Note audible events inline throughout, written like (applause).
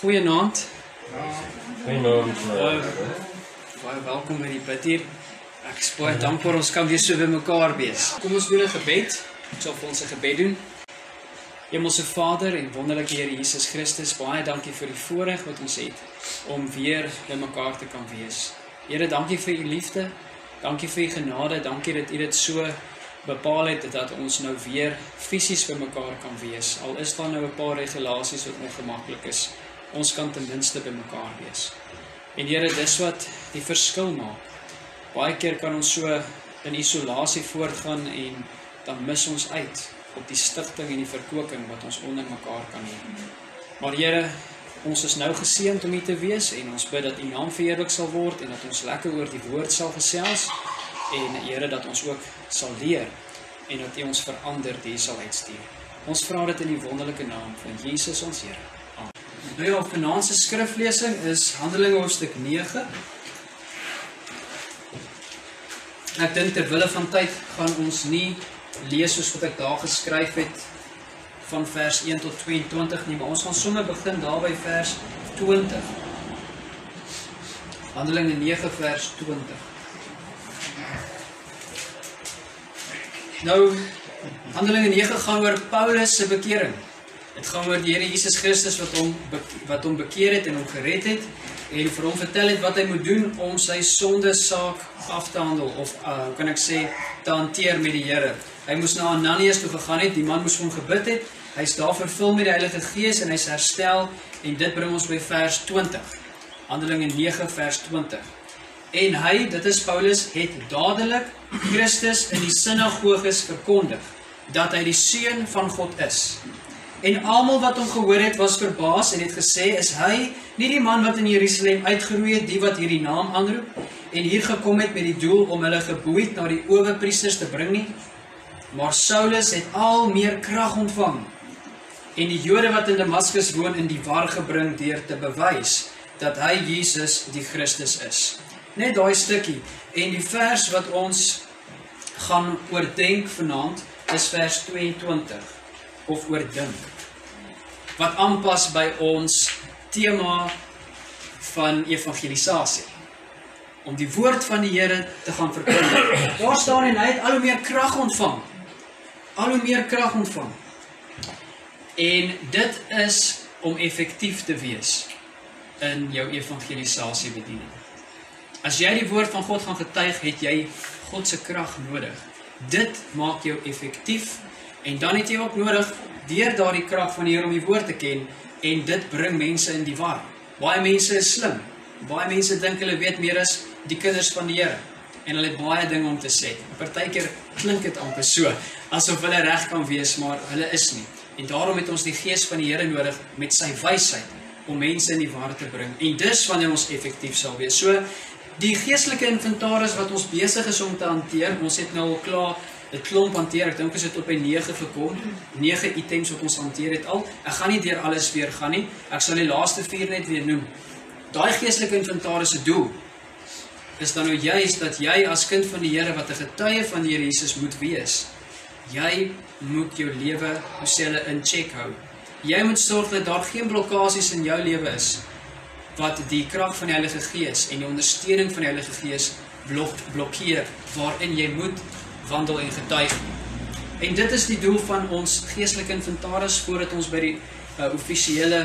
Goeienaand. Goeienaand. Uh, baie welkom by die hier. Ek is baie dankbaar ons kan weer so by mekaar wees. Kom ons doen 'n gebed. Ons sal vir ons 'n gebed doen. Hemelse Vader en wonderlike Here Jesus Christus, baie dankie vir die voorreg wat ons het om weer by mekaar te kan wees. Here, dankie vir u liefde. Dankie vir u genade. Dankie dat u dit so bepaal het dat ons nou weer fisies by mekaar kan wees. Al is daar nou 'n paar regulasies wat ongemaklik is. Ons kan ten minste by mekaar wees. En Here, dis wat die verskil maak. Baie keer kan ons so in isolasie voortgaan en dan mis ons uit op die stigting en die verkoking wat ons onder mekaar kan hê. Maar Here, ons is nou geseënd om hier te wees en ons bid dat U naam verheerlik sal word en dat ons lekker oor die woord sal gesels en Here dat ons ook sal leer en dat U ons verander die sal uitstuur. Ons vra dit in die wonderlike naam van Jesus ons Here. Nou ja, vanaand se skriflesing is Handelinge hoofstuk 9. Ek dink ter wille van tyd gaan ons nie lees soos wat ek daar geskryf het van vers 1 tot 22 nie, maar ons gaan sommer begin daar by vers 20. Handelinge 9 vers 20. Nou Handelinge 9 gaan oor Paulus se bekering. Dit gaan oor die Here Jesus Christus wat hom wat hom bekeer het en hom gered het en vir hom vertel het wat hy moet doen om sy sonde saak af te handel of uh, kan ek sê te hanteer met die Here. Hy moes na Ananias toe gegaan het, die man moes vir hom gebid het. Hy's daar vervul met die Heilige Gees en hy's herstel en dit bring ons by vers 20. Handelinge 9 vers 20. En hy, dit is Paulus, het dadelik Christus in die sinagoges verkondig dat hy die seun van God is. En almal wat hom gehoor het, was verbaas en het gesê, "Is hy nie die man wat in Jerusalem uitgeroei het, die wat hierdie naam aanroep en hier gekom het met die doel om hulle geboeid na die owerpriesters te bring nie?" Maar Saulus het al meer krag ontvang en die Jode wat in Damaskus woon in die war gebring deur te bewys dat hy Jesus die Christus is. Net daai stukkie en die vers wat ons gaan oordenk vanaand is vers 22 of oordink. Wat aanpas by ons tema van evangelisasie om die woord van die Here te gaan verkondig. Daar staan en hy het al hoe meer krag ontvang. Al hoe meer krag ontvang. En dit is om effektief te wees in jou evangelisasie bediening. As jy die woord van God gaan getuig, het jy God se krag nodig. Dit maak jou effektief en dan het jy ook nodig deur daardie krag van die Here om die woord te ken en dit bring mense in die war. Baie mense is slim. Baie mense dink hulle weet meer as die kinders van die Here en hulle het baie dinge om te sê. Partykeer klink dit amper so asof hulle reg kan wees, maar hulle is nie. En daarom het ons die gees van die Here nodig met sy wysheid om mense in die war te bring. En dis wanneer ons effektief sal wees. So die geestelike inventaris wat ons besig is om te hanteer, ons het nou al klaar 'n klomp hanteer. Ek dink ons het op by 9 gekom. 9 items wat ons hanteer het al. Ek gaan nie deur alles weer gaan nie. Ek sal die laaste 4 net weer noem. Daai geestelike inventaris se doel is dan nou juis dat jy as kind van die Here wat 'n getuie van die Here Jesus moet wees. Jy moet jou lewe, hoe sê hulle, in check hou. Jy moet sorg dat daar geen blokkades in jou lewe is wat die krag van die Heilige Gees en die ondersteuning van die Heilige Gees blok blokkeer waarin jy moet wandel en getuig. En dit is die doel van ons geestelike inventaris voordat ons by die uh, offisiële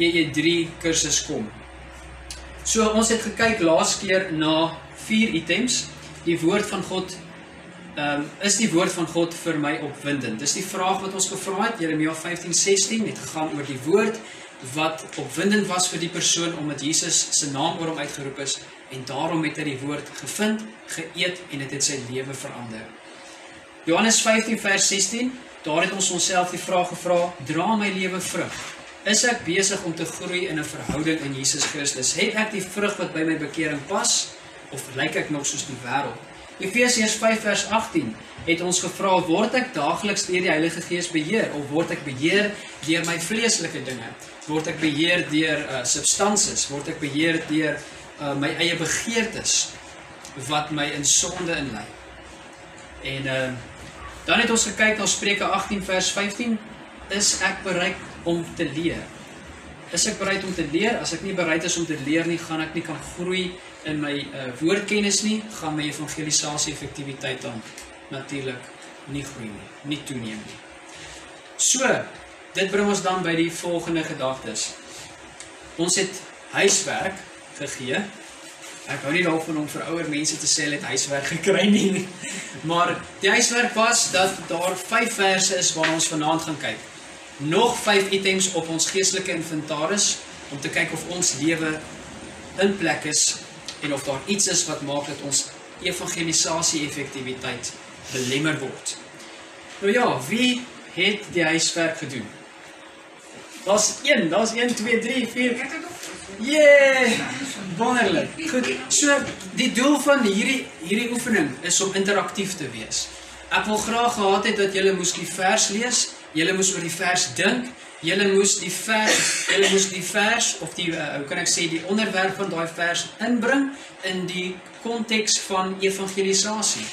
EE3 kursus kom. So ons het gekyk laas keer na vier items. Die woord van God ehm um, is die woord van God vir my opwindend. Dis die vraag wat ons gevra het. Jeremia 15:16 het gegaan oor die woord wat opwindend was vir die persoon omdat Jesus se naam oor hom uitgeroep is en daarom het hy die woord gevind, geëet en dit het, het sy lewe verander. Johannes 15 vers 16, daar het ons onsself die vraag gevra, dra my lewe vrug? Is ek besig om te groei in 'n verhouding in Jesus Christus? Het ek die vrug wat by my bekering pas of lyk ek nog soos die wêreld? Efesiërs 5 vers 18 het ons gevra, word ek daagliks deur die Heilige Gees beheer of word ek beheer deur my vleeslike dinge? Word ek beheer deur uh, substansies? Word ek beheer deur uh, my eie begeertes wat my in sonde inlei? En uh, dan het ons gekyk na Spreuke 18 vers 15, is ek bereid om te leer. is ek bereid om te leer? As ek nie bereid is om te leer nie, gaan ek nie kan groei in my uh, woordkennis nie, gaan my evangelisasie effektiwiteit dan natuurlik nie groei nie, nie toeneem nie. So, dit bring ons dan by die volgende gedagtes. Ons het huiswerk gegee. Ek hou nie daarvan om vir ouer mense te sê hulle het huiswerk (laughs) gekry nie. Maar die huiswerk was dat daar 5 verse is waarna ons vanaand gaan kyk. Nog 5 items op ons geestelike inventaris om te kyk of ons lewe in plek is en of daar iets is wat maak dat ons evangelisasie effektiwiteit belemmer word. Nou ja, wie het die huiswerk gedoen? Daar's 1, daar's 1 2 3 4. Yeah! Wonderlik. Goed. So die doel van hierdie hierdie oefening is om interaktief te wees. Ek wil graag gehad het dat julle moes die vers lees, julle moes oor die vers dink, julle moes die vers, julle moes die vers of die uh, hoe kan ek sê die onderwerp van daai vers inbring in die konteks van evangelisasie.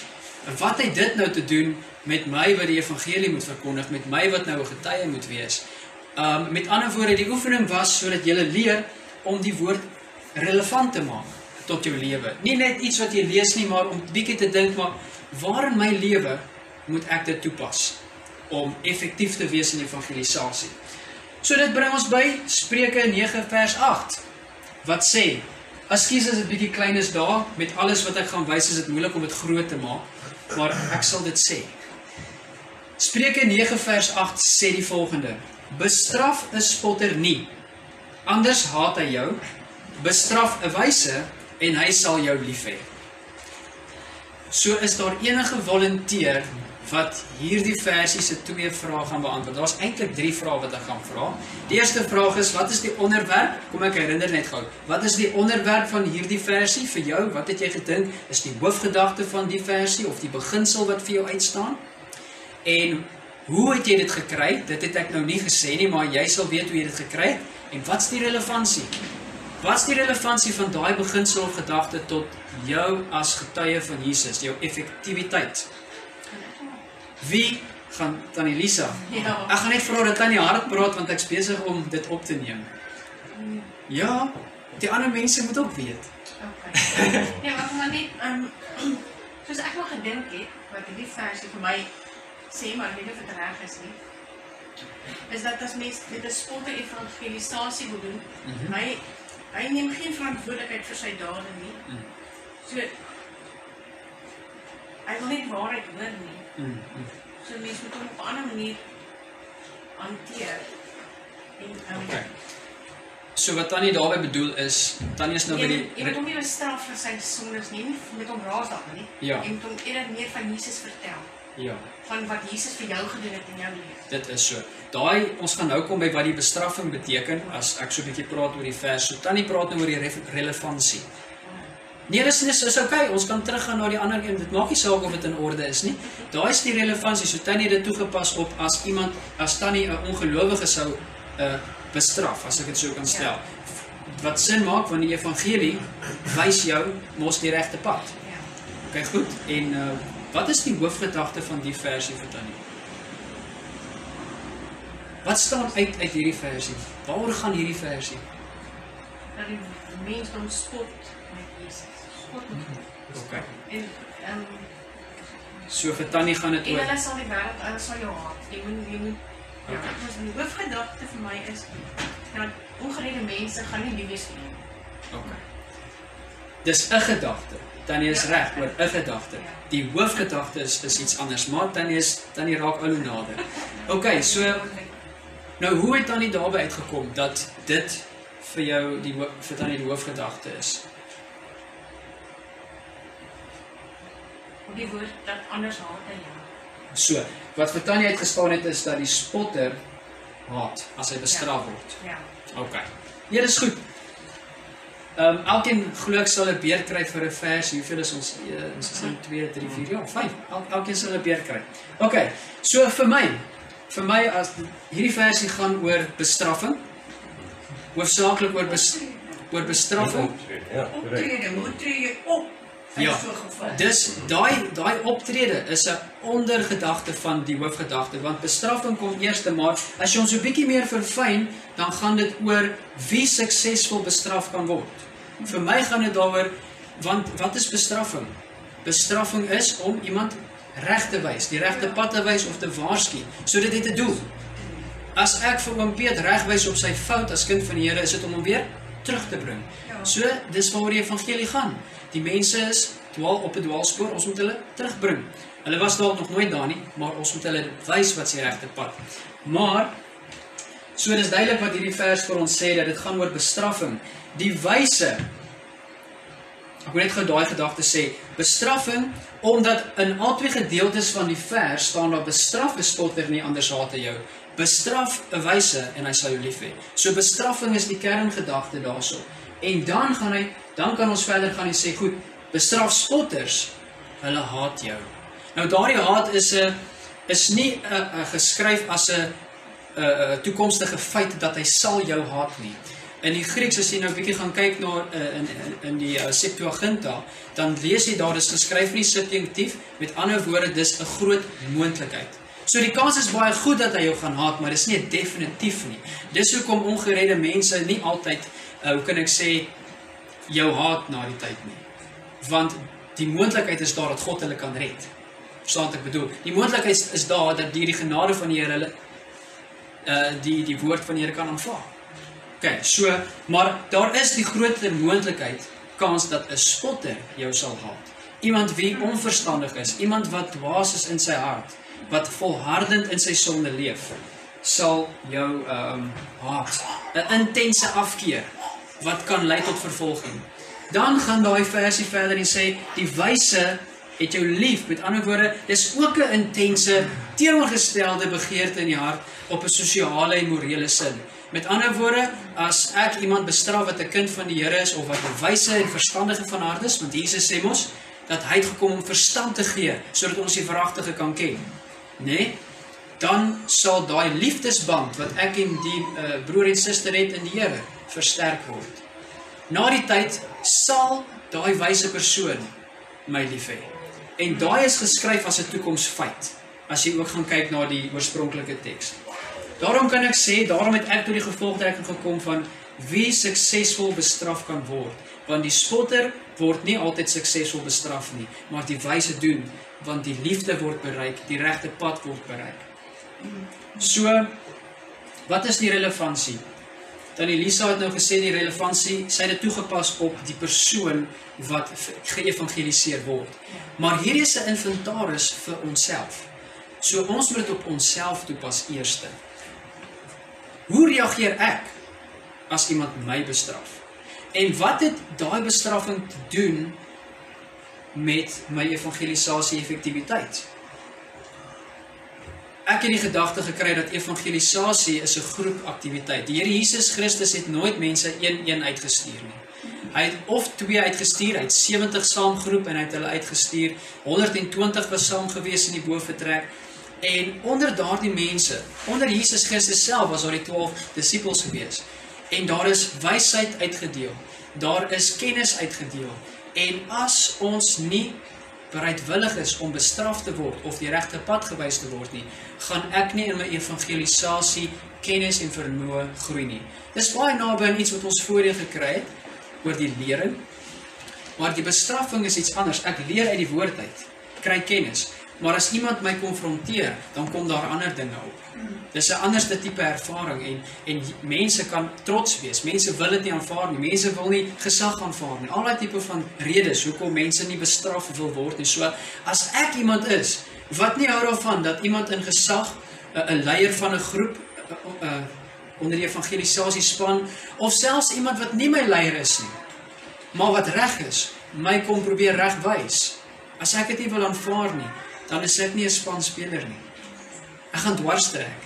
Wat het dit nou te doen met my wat die evangelie moet verkondig, met my wat nou 'n getuie moet wees? Um met ander woorde, die oefening was sodat jy leer om die woord relevant te maak tot jou lewe. Nie net iets wat jy lees nie, maar om bietjie te dink maar waar in my lewe moet ek dit toepas om effektief te wees in evangelisasie. So dit bring ons by Spreuke 9 vers 8 wat sê: "Askies as dit bietjie klein is daar, met alles wat ek gaan wys, is dit moeilik om dit groot te maak, maar ek sal dit sê." Spreuke 9 vers 8 sê die volgende: Bestraf 'n spotter nie. Anders haat hy jou. Bestraf 'n wyse en hy sal jou lief hê. So is daar enige volunteer wat hierdie versie se twee vrae gaan beantwoord. Daar's eintlik drie vrae wat ek gaan vra. Die eerste vraag is: Wat is die onderwerp? Kom ek herinner net gou. Wat is die onderwerp van hierdie versie vir jou? Wat het jy gedink is die hoofgedagte van die versie of die beginsel wat vir jou uitstaan? En hoe het jy dit gekry? Dit het ek nou nie gesê nie, maar jy sal weet hoe jy dit gekry het. En wat's die relevantie? Wat's die relevantie van daai beginsel of gedagte tot jou as getuie van Jesus, jou effektiwiteit? Wie gaan Tannie Lisa? Ja. Ek gaan net vra dat Tannie hard praat want ek's besig om dit op te neem. Ja, die ander mense moet ook weet. Okay. Ja, maar maar net ehm um, (clears throat) soos ek nog gedink het wat hierdie versie vir my sê maar nie dit reg is nie. Is dat as mens dit 'n spotte evangelisasie wil doen, mm. -hmm. hy hy neem geen verantwoordelikheid vir sy dade nie. Mm. So hy wil nie waarheid hoor nie. Mm, mm. So mens moet hom op 'n ander manier hanteer. En um, Okay. So wat Tannie daarmee bedoel is, Tannie is nou by Jy die moet- jy moet hom nie bestraf vir sy sondes nie, nie met hom raasdag nie. Ja. Jy moet hom eerder meer van Jesus vertel, Ja, van wat Jesus vir jou gedoen het in jou lewe. dit is so. Daai ons gaan nou kom by wat die bestraffing beteken as ek so 'n bietjie praat oor die vers. So Tannie praat nou oor die re- relevantie. Nee, dis dis is okay. Ons kan teruggaan na die ander een. Dit maak nie saak of dit in orde is nie. Daai is die relevantie. So Tannie het dit toegepas op as iemand as Tannie 'n ongelowige sou uh bestraf, as ek dit so kan stel. Wat sin maak want die evangelie wys jou mos die regte pad. Ja. Okay, goed. En uh wat is die hoofgedagte van die versie vir Tannie? Wat staan uit uit hierdie versie? Waaroor gaan hierdie versie? Dat die mensdom spot met Jesus. Spot met hom. Okay. En ehm So vir Tannie gaan dit en oor hulle sal die wêreld hulle sal jou haat. Jy moet jy moet ja, Okay. dus die hoofgedagte vir my is dat ongeredde mense gaan nie lief wees nie. Okay. Dis 'n gedagte. Tannie is Ja. reg oor 'n gedagte. Ja. Die hoofgedagte is is iets anders, maar Tannie is Tannie raak al hoe nader. Okay, so nou hoe het Tannie daarby uitgekom dat dit vir jou die vir Tannie die hoofgedagte is? die woord dat anders haat hy jou. So, wat vir Tannie uitgestaan het is dat die spotter haat as hy bestraf word. Ja. OK. Ja, dis goed. Ehm um, elkeen glo ek sal 'n beer kry vir 'n vers. Hoeveel is ons? Uh, ons is in 2, 3, 4, ja, 5. El, elkeen sal 'n beer kry. OK. So vir my, vir my as hierdie versie gaan oor bestraffing. Hoofsaaklik oor bes, oor bestraffing. Ja. Optrede, moet tree jy op Ja. Dis daai daai optrede is 'n ondergedagte van die hoofgedagte want bestraffing kom eers maar as jy ons so 'n bietjie meer verfyn dan gaan dit oor wie suksesvol bestraf kan word. Vir my gaan dit daaroor want wat is bestraffing? Bestraffing is om iemand reg te wys, die regte pad te wys of te waarsku. So dit het 'n doel. As ek vir oom Piet regwys op sy fout as kind van die Here, is dit om hom weer terug te bring. Ja. So dis waaroor die evangelie gaan. Die mense is dwaal op 'n dwaalspoor, ons moet hulle terugbring. Hulle was dalk nog nooit daar nie, maar ons moet hulle wys wat se regte pad. Maar so dis duidelik wat hierdie vers vir ons sê dat dit gaan oor bestraffing. Die wyse Ek wil net gou daai gedagte sê, bestraffing omdat in albei gedeeltes van die vers staan daar bestraf 'n spotter nie anders haat hy jou. Bestraf 'n wyse en hy sal jou lief hê. So bestraffing is die kerngedagte daarso. En dan gaan hy, dan kan ons verder gaan en sê, goed, bestraf spotters, hulle haat jou. Nou daardie haat is 'n is nie 'n geskryf as 'n 'n toekomstige feit dat hy sal jou haat nie. In die Grieks as jy nou 'n bietjie gaan kyk na uh, in in in die uh, Septuaginta, dan lees jy daar dis geskryf in die subjunktief, met ander woorde dis 'n groot moontlikheid. So die kans is baie goed dat hy jou gaan haat, maar dis nie definitief nie. Dis hoekom ongeredde mense nie altyd uh, hoe kan ek sê jou haat na die tyd nie. Want die moontlikheid is daar dat God hulle kan red. Verstaan wat ek bedoel? Die moontlikheid is, is daar dat deur die genade van die Here hulle uh die die woord van die Here kan aanvaar. OK, so maar daar is die groter moontlikheid kans dat 'n spotter jou sal haat. Iemand wie onverstandig is, iemand wat dwaas is in sy hart, wat volhardend in sy sonde leef, sal jou ehm um, haat. 'n Intense afkeer wat kan lei tot vervolging. Dan gaan daai versie verder en sê die wyse het jou lief. Met ander woorde, dis ook 'n intense teenoorgestelde begeerte in die hart op 'n sosiale en morele sin. Met ander woorde, as ek iemand bestraf wat 'n kind van die Here is of wat 'n wyse en verstandige van hart is, want Jesus sê mos dat hy het gekom om verstand te gee sodat ons die verragtige kan ken. Né? Nee? Dan sal daai liefdesband wat ek en die uh, broer en suster het in die Here versterk word. Na die tyd sal daai wyse persoon my lief hê. En daai is geskryf as 'n toekomsfeit as jy ook gaan kyk na die oorspronklike teks. Daarom kan ek sê, daarom het ek tot die gevolgtrekking gekom van wie suksesvol bestraf kan word, want die spotter word nie altyd suksesvol bestraf nie, maar die wyse doen, want die liefde word bereik, die regte pad word bereik. So wat is die relevantie? Dan Elisa het nou gesê die relevantie, sy het dit toegepas op die persoon wat geëvangeliseer word. Maar hierdie is 'n inventaris vir onsself. So ons moet dit op onsself toepas eerste. Hoe reageer ek as iemand my bestraf? En wat het daai bestraffing te doen met my evangelisasie effektiwiteit? Ek het die gedagte gekry dat evangelisasie is 'n groepaktiwiteit. Die Here Jesus Christus het nooit mense een-een uitgestuur nie. Hy het of twee uitgestuur, hy het 70 saamgeroep en hy het hulle uitgestuur. 120 was saam gewees in die boefretrek. En onder daardie mense, onder Jesus Christus self was daar die 12 disippels gewees. En daar is wysheid uitgedeel. Daar is kennis uitgedeel. En as ons nie bereidwillig is om bestraf te word of die regte pad gewys te word nie, gaan ek nie in my evangelisasie kennis en vermoë groei nie. Dis baie naby aan iets wat ons voorheen gekry het oor die lering. Maar die bestraffing is iets anders. Ek leer uit die woord uit, kry kennis. Maar as iemand my konfronteer, dan kom daar ander dinge op. Dis 'n anderste tipe ervaring en en mense kan trots wees. Mense wil dit nie aanvaar nie. Mense wil nie gesag aanvaar nie. Al daai tipe van redes hoekom mense nie bestraf wil word nie. So as ek iemand is wat nie hou daarvan dat iemand in gesag 'n 'n leier van 'n groep 'n uh, uh, onder die evangelisasie span of selfs iemand wat nie my leier is nie, maar wat reg is, my kom probeer regwys. As ek dit nie wil aanvaar nie, dan is ek nie 'n spanspeler nie. Ek gaan dwarstrek.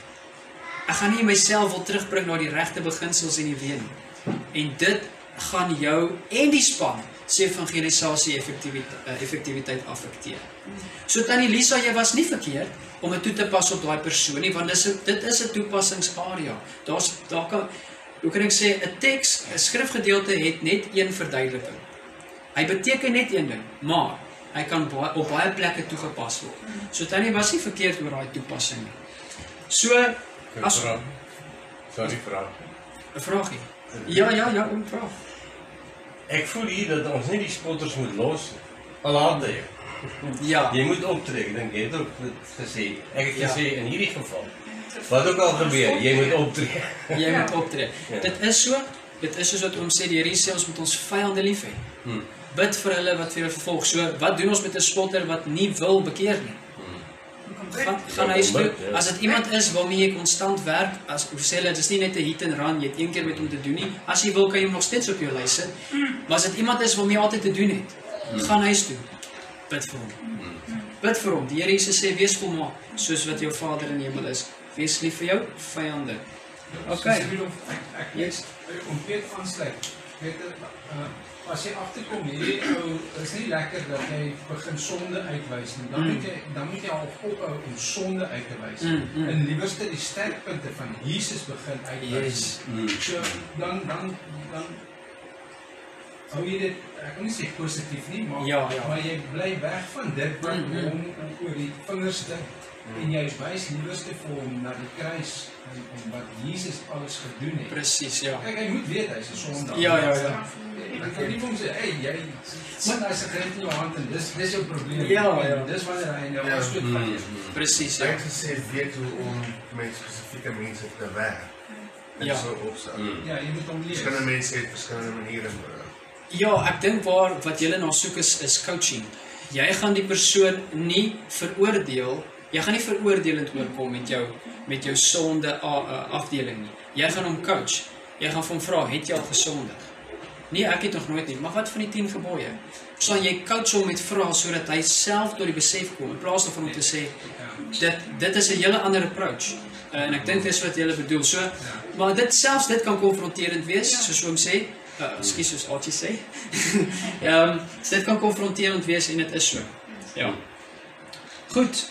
Ek gaan nie myself wil terugbring na die regte beginsels en die weë nie. En dit gaan jou en die span se evangelisasie effektiwiteit effektiwiteit affekteer. So tannie Lisa, jy was nie verkeerd om dit toe te pas op daai persoon nie, want dis dit is 'n toepassingsarea. Daar's daar kan hoe kan ek sê 'n teks, 'n skrifgedeelte het net een verduideliking. Hy beteken net een ding, maar hy kan baie, op baie plekke toegepas word. So Tannie was nie verkeerd oor daai toepassing nie. So as. Sorry vra. 'n vraagie. Ja, ja, ja, om vra. Ek voel hier dat ons nie die spotters moet los nie. Al laat jy. Ja. Jy moet optrek, ek dink jy het ook gesê. Ek het Ja. gesê in hierdie geval. Wat ook al gebeur, jy moet optrek. Jy moet optree. Ja. Dit is so, dit is soos wat oom sê, die Here sê ons moet ons vyande lief hê. Hmm. Bid vir hulle wat vir hulle vervolg. So, wat doen ons met 'n spotter wat nie wil bekeer nie? Gaan gaan huis toe. bid, ja. As dit iemand is waarmee jy konstant werk, as hoe sê hulle, dis nie net 'n hit and run, jy het een keer met hom te doen nie. As jy wil, kan jy hom nog steeds op jou lys sit. Maar as dit iemand is waarmee jy altyd te doen het, gaan huis toe. Bid vir hom. Bid vir hom. Die Here Jesus sê wees volmaak soos wat jou Vader in die hemel is. Wees lief vir jou vyande. Okay. Rudolf, ek ek Yes. yes. om Piet aansluit. Weet jy uh, as jy agterkom hierdie ou is nie lekker dat jy begin sonde uitwys nie. Dan Mm. moet jy dan moet jy al ophou om sonde uit te wys. Mm, mm. En liewerste die sterkpunte van Jesus begin uitwys. Yes. Hmm. So dan dan dan hou jy dit ek kan nie sê positief nie, maar Ja, ja. maar jy bly weg van dit wat Mm, mm. hom oor die vingers dink en jy wys liewerste vir hom na die kruis en, en wat Jesus alles gedoen het. Presies, ja. Kyk, hy moet weet hy's 'n sondaar. Ja, ja, ja. Ek kan nie hom sê, "Hey, jy sit daar se greep in jou hand en dis dis jou probleem." Ja, ja. Dis wanneer hy nou Ja. afstoot van jou. Presies, Jy ja. het gesê weet hoe om met spesifieke mense te werk. En Ja. so opstel. Hmm. Ja, jy moet hom leer. Verskillende mense het verskillende maniere nodig. Ja, ek dink waar wat jy na soek is is coaching. Jy gaan die persoon nie veroordeel. Jy gaan nie veroordelend oorkom met jou met jou sonde afdeling nie. Jy gaan hom coach. Jy gaan hom vra, "Het jy al gesondig?" Nee, ek het nog nooit nie, maar wat van die 10 gebooie? Sal jy coach hom met vrae sodat hy self tot die besef kom in plaas daarvan om te sê, dit dit is 'n hele ander approach. Uh, en ek dink dis wat jy bedoel. So, maar dit selfs dit kan konfronterend wees, soos oom sê. Uh, Ekskuus soos Archie sê. (laughs) Ehm um, dit kan konfronterend wees en dit is so. Ja. Goed.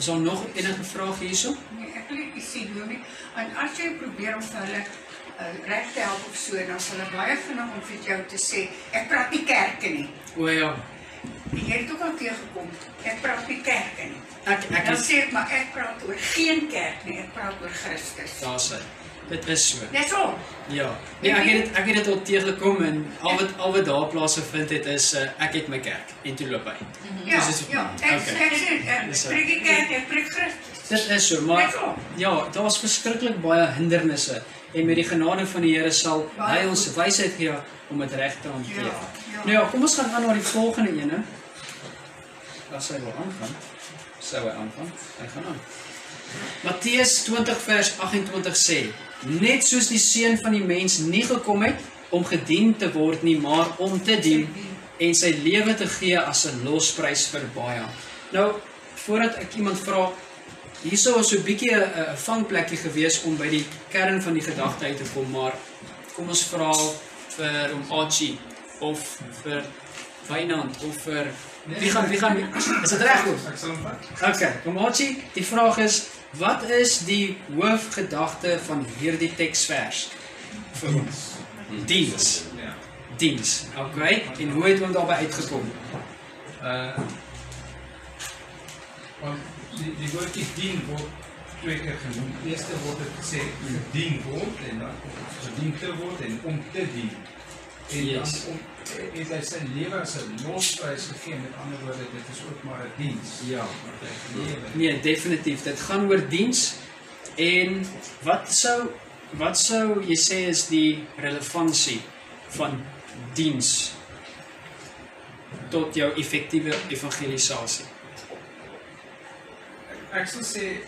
Is daar nog enige vrae hierso? Nee, ek wil net sê Dominee, en as jy probeer om hulle uh, reg te help of so, dan sal hulle baie vinnig om vir jou te sê, ek praat nie kerke nie. O ja. Jy het ook al teëgekom, ek praat nie kerke nie. Ek ek Dan sê ek maar ek praat oor geen kerk nie, ek praat oor Christus. daar's hy. Dit is so. Dis al. Ja. Nee, ek het dit ek het dit al teëgekom en al wat al wat daar plaasgevind het is uh, ek het my kerk en toe loop hy. Ja, Dis is- ja. Ek okay. ek sê so. preek nie kerk, ek preek Christus. Dit is so, maar ja, daar's verskriklik baie hindernisse en met die genade van die Here sal hy ons wysheid gee om dit reg te hanteer. Ja, ja. Nou ja, kom ons gaan aan na die volgende ene. As hy wil aangaan. Sou hy aangaan? Hy gaan aan. Matteus 20 vers 28 sê: Net soos die seun van die mens nie gekom het om gedien te word nie, maar om te dien en sy lewe te gee as 'n losprys vir baie. Nou, voordat ek iemand vra, hierso was so 'n bietjie 'n vangplekkie gewees om by die kern van die gedagte uit te kom, maar kom ons vra vir om Archie of vir Wynand of vir wie gaan wie gaan is dit reg goed? Ek sal hom vat. Okay, kom Archie, die vraag is wat is die hoofgedagte van hierdie teksvers vir ons? Diens. Ja. Diens. Okay, en hoe het ons daarby uitgekom? Uh want die die woordjie dien word twee keer genoem. Eerste word dit gesê gedien word en dan gedien te word en om te dien. En Yes. dan om het hy sy lewe as 'n losprys gegee. Met ander woorde, dit is ook maar 'n diens. Ja. Nee, definitief. Dit gaan oor diens en wat sou wat sou jy sê is die relevantie van diens tot jou effektiewe evangelisasie? Ek sal sê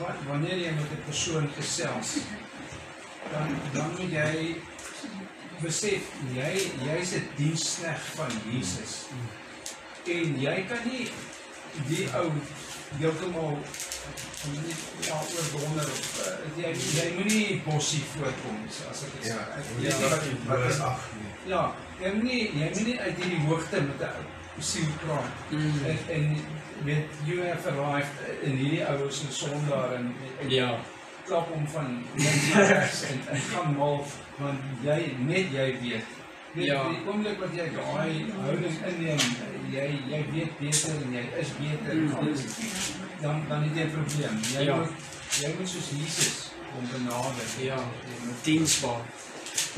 wat wanneer jy met 'n persoon gesels, dan dan moet jy besef jy jy's 'n dienskneg van Jesus. En jy kan nie die ou heeltemal nie ja oordonder of uh, jy jy moenie bossie voorkom as ek Ja, sê. Ek jy nie wat is ag nie. Ja, jy moenie jy moenie uit hierdie hoogte met 'n siel praat. Mm. En en met you have arrived in hierdie ouers se sondaar en, en Ja. Klap hom (laughs) van links na regs en en gaan mal want jy net jy weet Net Ja. die oomblik wat jy daai houding inneem, jy jy weet beter en jy is beter Mm. alles, dan dan het jy 'n probleem. Jy Ja. moet jy moet soos Jesus hom benader. Ja. Jy moet diensbaar.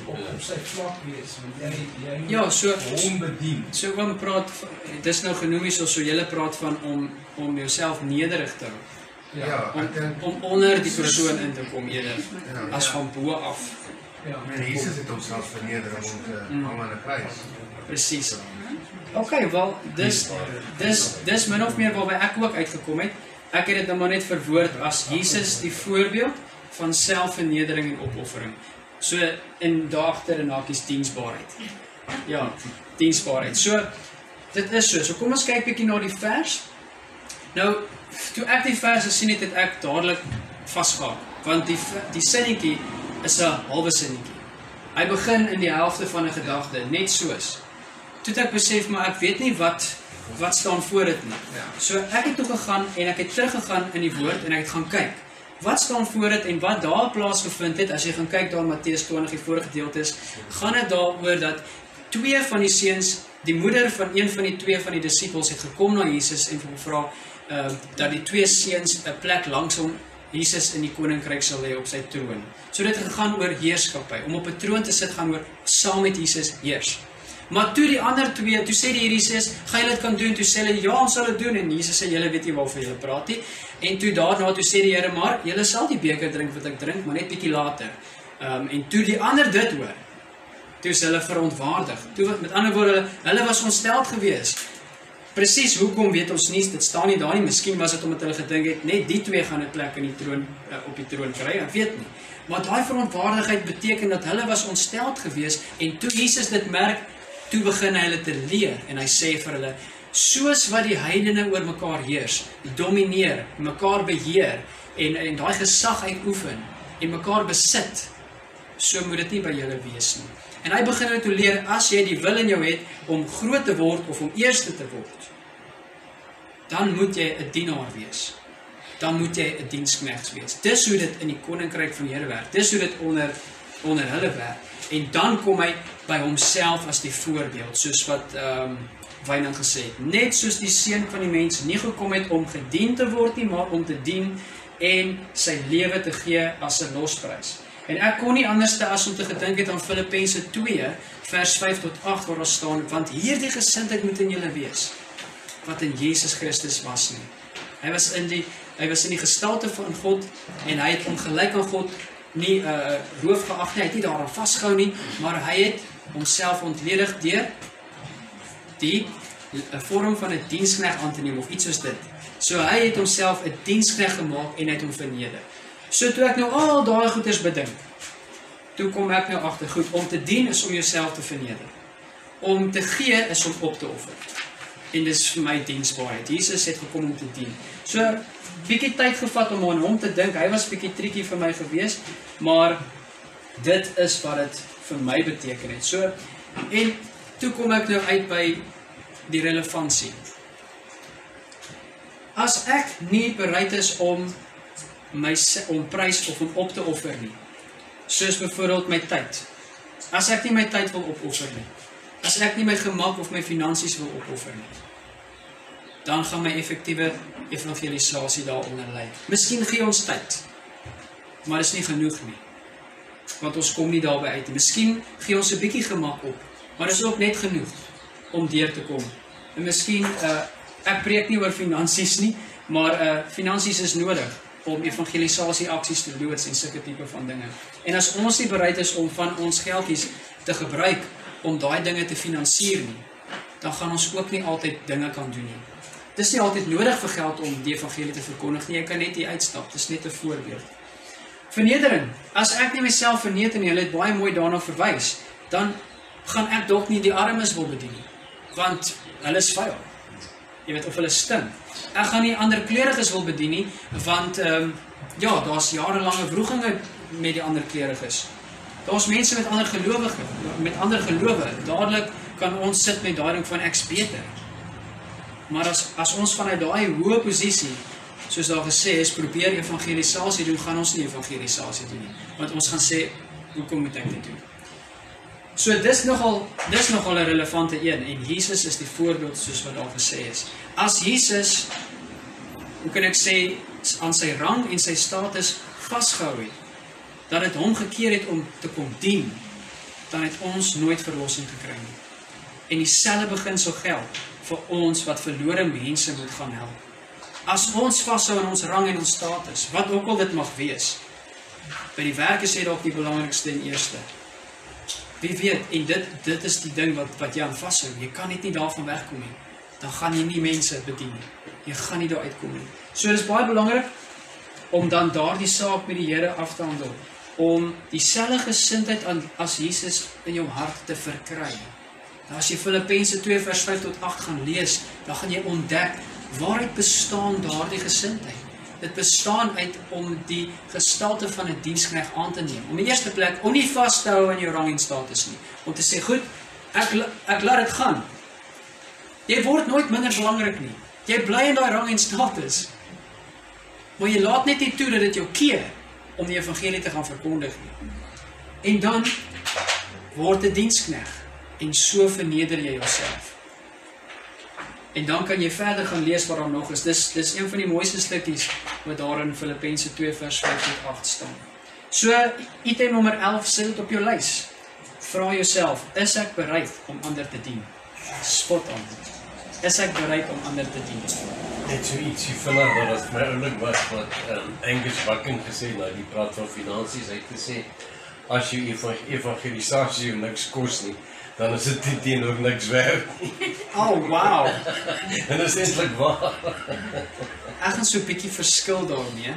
op, op sy vlak wees want jy jy moet Ja, so- hom bedien. So oom praat dis nou genoem hier so so julle praat van om om jouself nederig te hou. Ja, Om ek dink om onder die persoon in te kom eerder ja. as van bo af. Ja. Men Jesus het homself verneder om te Mm. hang aan 'n kruis. Presies. OK, wel dis dis dis min of meer waarby ek ook uitgekom het. Ek het dit nou maar net verwoord as Jesus die voorbeeld van selfvernedering en opoffering. So in daagter en hakies diensbaarheid. Ja, diensbaarheid. So dit is so. So kom ons kyk bietjie na die vers. Nou, toe ek die vers gesien het, het ek dadelik vasgehak, want die die sinnetjie is 'n halwe sinnetjie. Hy begin in die helfte van 'n gedagte, net soos. Toe het ek besef maar ek weet nie wat wat staan voor dit nie. Ja. So ek het toe gegaan en ek het teruggegaan in die woord en ek het gaan kyk. Wat staan voor dit en wat daar plaasgevind het as jy gaan kyk daar Matteus 20 die vorige gedeelte is, gaan dit daaroor dat twee van die seuns, die moeder van een van die twee van die disippels het gekom na Jesus en hom vra uh dat die twee seuns 'n plek langs hom Jesus in die koninkryk sal hê op sy troon. So dit gegaan oor heerskappy. Om op 'n troon te sit gaan oor saam met Jesus heers. Maar toe die ander twee, toe sê die hierdie ses, "Gaan julle dit kan doen?" Toe sê hulle, "Ja, ons sal dit doen." En Jesus sê, "Julle weet nie waarvan julle praat nie." En toe daarna toe sê die Here, "Maar julle sal die beker drink wat ek drink, maar net bietjie later." Ehm um, en toe die ander dit hoor, toe is hulle verontwaardig. Toe met ander woorde, hulle was ontsteld geweest. Presies hoekom weet ons nie, dit staan nie daar nie. Miskien was dit omdat hulle gedink het net die twee gaan 'n plek in die troon uh, op die troon kry. Ek weet nie. Maar daai verontwaardigheid beteken dat hulle was ontsteld geweest en toe Jesus dit merk, toe begin hy hulle te leer en hy sê vir hulle soos wat die heidene oor mekaar heers, domineer, mekaar beheer en en daai gesag uitoefen en mekaar besit, so moet dit nie by julle wees nie. En hy begin hulle toe leer as jy die wil in jou het om groot te word of om eerste te word, dan moet jy 'n dienaar wees. Dan moet jy 'n diensknegt wees. Dis hoe dit in die koninkryk van die Here werk. Dis hoe dit onder onder hulle werk. En dan kom hy by homself as die voorbeeld, soos wat ehm um, Wynand gesê het. Net soos die seun van die mens nie gekom het om gedien te word nie, maar om te dien en sy lewe te gee as 'n losprys. En ek kon nie anders te as om te gedink het aan Filippense 2 vers 5 tot 8 waar daar staan want hierdie gesindheid moet in julle wees wat in Jesus Christus was nie. Hy was in die hy was in die gestalte van God en hy het hom gelyk aan God nie 'n uh, roof geag nie, hy het nie daaraan vasgehou nie, maar hy het homself ontledig deur die 'n vorm van 'n diensknegt aan te neem of iets soos dit. So hy het homself 'n diensknegt gemaak en hy het hom verneder. So toe ek nou al daai goeders bedink, toe kom ek nou agter, goed, om te dien is om jouself te verneder. Om te gee is om op te offer. En dis vir my diensbaarheid. Jesus het gekom om te dien. So bietjie tyd gevat om aan hom te dink. Hy was bietjie triekie vir my gewees, maar dit is wat dit vir my beteken het. So en toe kom ek nou uit by die relevantie. As ek nie bereid is om my om prys of om op te offer nie. Soos byvoorbeeld my tyd. As ek nie my tyd wil opoffer nie. As ek nie my gemak of my finansies wil opoffer nie. Dan gaan my effektiewe evangelisasie daaronder lê. Miskien gee ons tyd. Maar dit is nie genoeg nie. Want ons kom nie daarby uit nie. Miskien gee ons 'n bietjie gemak op, maar dit is ook net genoeg om deur te kom. En miskien uh ek preek nie oor finansies nie, maar uh finansies is nodig om evangelisasie aksies te loods en sulke tipe van dinge. En as ons nie bereid is om van ons geldjies te gebruik om daai dinge te finansier nie, dan gaan ons ook nie altyd dinge kan doen nie. Dis nie altyd nodig vir geld om die evangelie te verkondig nie. Jy kan net hier uitstap. Dis net 'n voorbeeld. Vernedering. As ek nie myself verneder nie, hulle het baie mooi daarna verwys, dan gaan ek dalk nie die armes wil bedien nie, want hulle is vuil. Jy weet of hulle stink. Ek gaan nie ander kleuriges wil bedien nie, want ehm um, ja, daar's jarelange wrogings met die ander kleuriges. Daar's mense met ander gelowige, met ander gelowe. Dadelik kan ons sit met daai ding van ek's beter. Maar as as ons vanuit daai hoë posisie soos daar gesê is, probeer evangelisasie doen, gaan ons nie evangelisasie doen nie. Want ons gaan sê, hoekom moet ek dit doen? So dis nogal dis nogal 'n relevante een en Jesus is die voorbeeld soos wat daar gesê is. As Jesus hoe kan ek sê aan sy rang en sy status vasgehou het, dat dit hom gekeer het om te kom dien, dan het ons nooit verlossing gekry nie. En dieselfde beginsel geld vir ons wat verlore mense moet gaan help. As ons vashou aan ons rang en ons status, wat ook al dit mag wees, by die werk is dit dalk die belangrikste en eerste. Wie weet, en dit dit is die ding wat wat jy aan vashou. Jy kan net nie daarvan wegkom nie. Dan gaan jy nie mense bedien nie. Jy gaan nie daar uitkom nie. So dis baie belangrik om dan daardie saak met die Here af te handel om dieselfde gesindheid aan as Jesus in jou hart te verkry. Nou as jy Filippense 2 vers 5 tot 8 gaan lees, dan gaan jy ontdek waaruit bestaan daardie gesindheid. Dit bestaan uit om die gestalte van 'n diensknegt aan te neem. Om in die eerste plek om nie vas te hou aan jou rang en status nie, om te sê, "Goed, ek ek laat dit gaan." Jy word nooit minder belangrik nie. Jy bly in daai rang en status. Maar jy laat net nie toe dat dit jou keer om die evangelie te gaan verkondig nie. En dan word 'n diensknegt en so verneder jy jouself. En dan kan jy verder gaan lees wat daar nog is. Dis dis een van die mooiste stukkies wat daar in Filippense 2 vers 5 tot 8 staan. So item nommer 11 sit dit op jou lys. Vra jouself, is ek bereid om ander te dien? Spot on. Is ek bereid om ander te dien? Net so ietsie vinnig wat dit vir my oulik was wat um, Angus Bucking gesê nou die praat van finansies hy het gesê as jy eva- evangelisasie niks kos nie dan is dit nie teenoor niks werd nie. (laughs) Oh, wow. En dit is eintlik waar. Ek gaan so 'n bietjie verskil daarmee.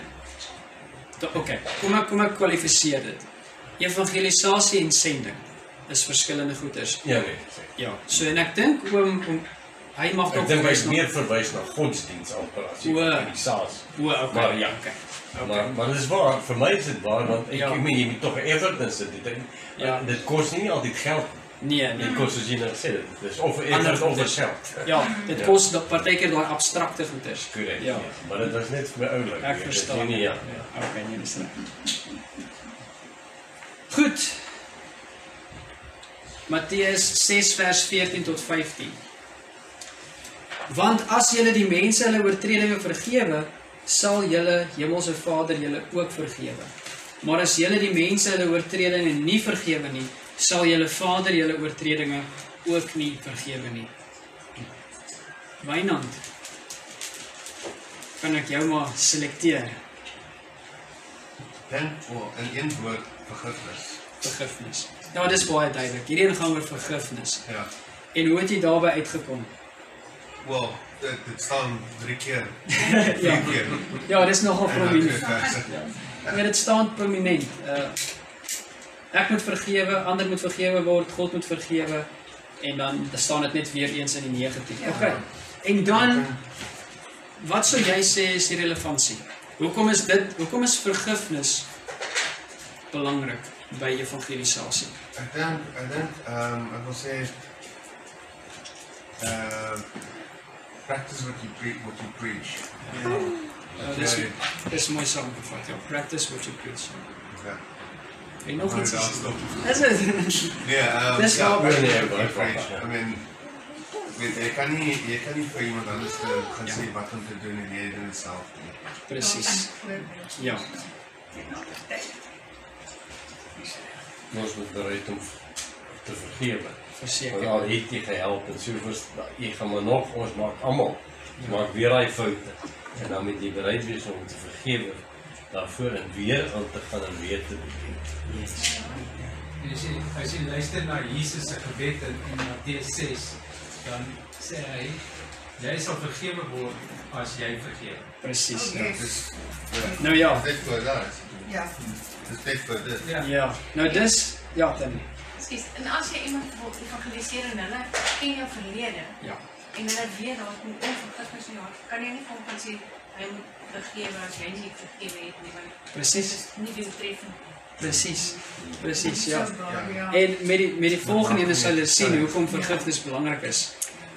Da- Okay, kom ek kom ek kwalifiseer dit. Evangelisasie en sending is verskillende goeders. Ja nee. Ja, so en ek dink oom om hy mag Ek dalk dink hy verwys is na- meer verwys na godsdiens amper as O. evangelisasie. O, okay. Maar ja. okay. Maar maar dit is waar, vir my is dit waar want ek Ja. ja. meen jy moet tog 'n effort insit. Dit ja. dit kos nie altyd geld nie. Nee, nee. Dit kos as jy nou sê dit. Dis of 'n Ander effort of goeders. geld. Ja, dit Ja. kos dat partykeer daai abstrakte goeders. Korrek. Ja. Ja. Maar dit was net vir my oulik. Ek verstaan. Nie, ja. ja. Okay, nee, dis reg. Goed. Matteus 6 vers 14 tot 15. Want as julle die mense hulle oortredinge vergewe, sal julle hemelse Vader julle ook vergewe. Maar as julle die mense hulle oortredinge nie vergewe nie, sal julle Vader julle oortredinge ook nie vergewe nie. Wynand. Kan ek jou maar selekteer? Dan oh, in een woord vergifnis. Vergifnis. Ja, dis baie duidelik. Hierdie een gaan oor vergifnis. Ja. En hoe het jy daarby uitgekom? Wel, dit, dit staan drie keer. (laughs) ja. Vier keer. Ja, dis nogal prominent. Ja, dit staan prominent. Uh ek moet vergewe, ander moet vergewe word, God moet vergewe en dan staan dit net weer eens in die negatief. Ja. Okay. En dan wat sou jy sê is die relevantie? Hoekom is dit hoekom is vergifnis belangrik by evangelisasie? Ek dink ek dink ehm ek wil sê ehm practice what you preach what you preach. Uh, dis dis mooi saamgevat. Ja, practice what you preach. Ja. En nog iets. daar is- stop. Is dit? Nee, ehm Dis ja, waar- what Nee, you nee, preach. maar- I mean weet jy kan nie jy kan nie vir iemand anders te gaan Ja. sê wat om te doen en jy doen dit self nie. Presies. Ja. Ons moet bereid om te vergewe. Want Verseker. al het jy gehelp en so was jy gaan maar nog ons maak almal ons maak weer daai foute. En dan moet jy bereid wees om te vergewe daarvoor en weer aan te gaan en weer te begin. En as jy as jy luister na Jesus se gebed in, in Matteus 6, dan sê hy jy sal vergewe word as jy vergewe. Presies. Okay. Ja. Dis ja. Nou ja. Dit vir dat. Ja. Dis net vir dit. Ja. Ja. Nou dis ja, dan Ekskuus. En as jy iemand wil evangeliseer en hulle ken jou verlede ja. en hulle weet daar kom onvergifnis in jou hart, kan jy nie vir hom gaan sê hy moet vergewe as jy nie vergewe het nie, want dit Presies. nie doeltreffend nie. Presies. Presies, ja. Ja. En met die met die volgende ene sal jy sien hoekom vergifnis belangrik is.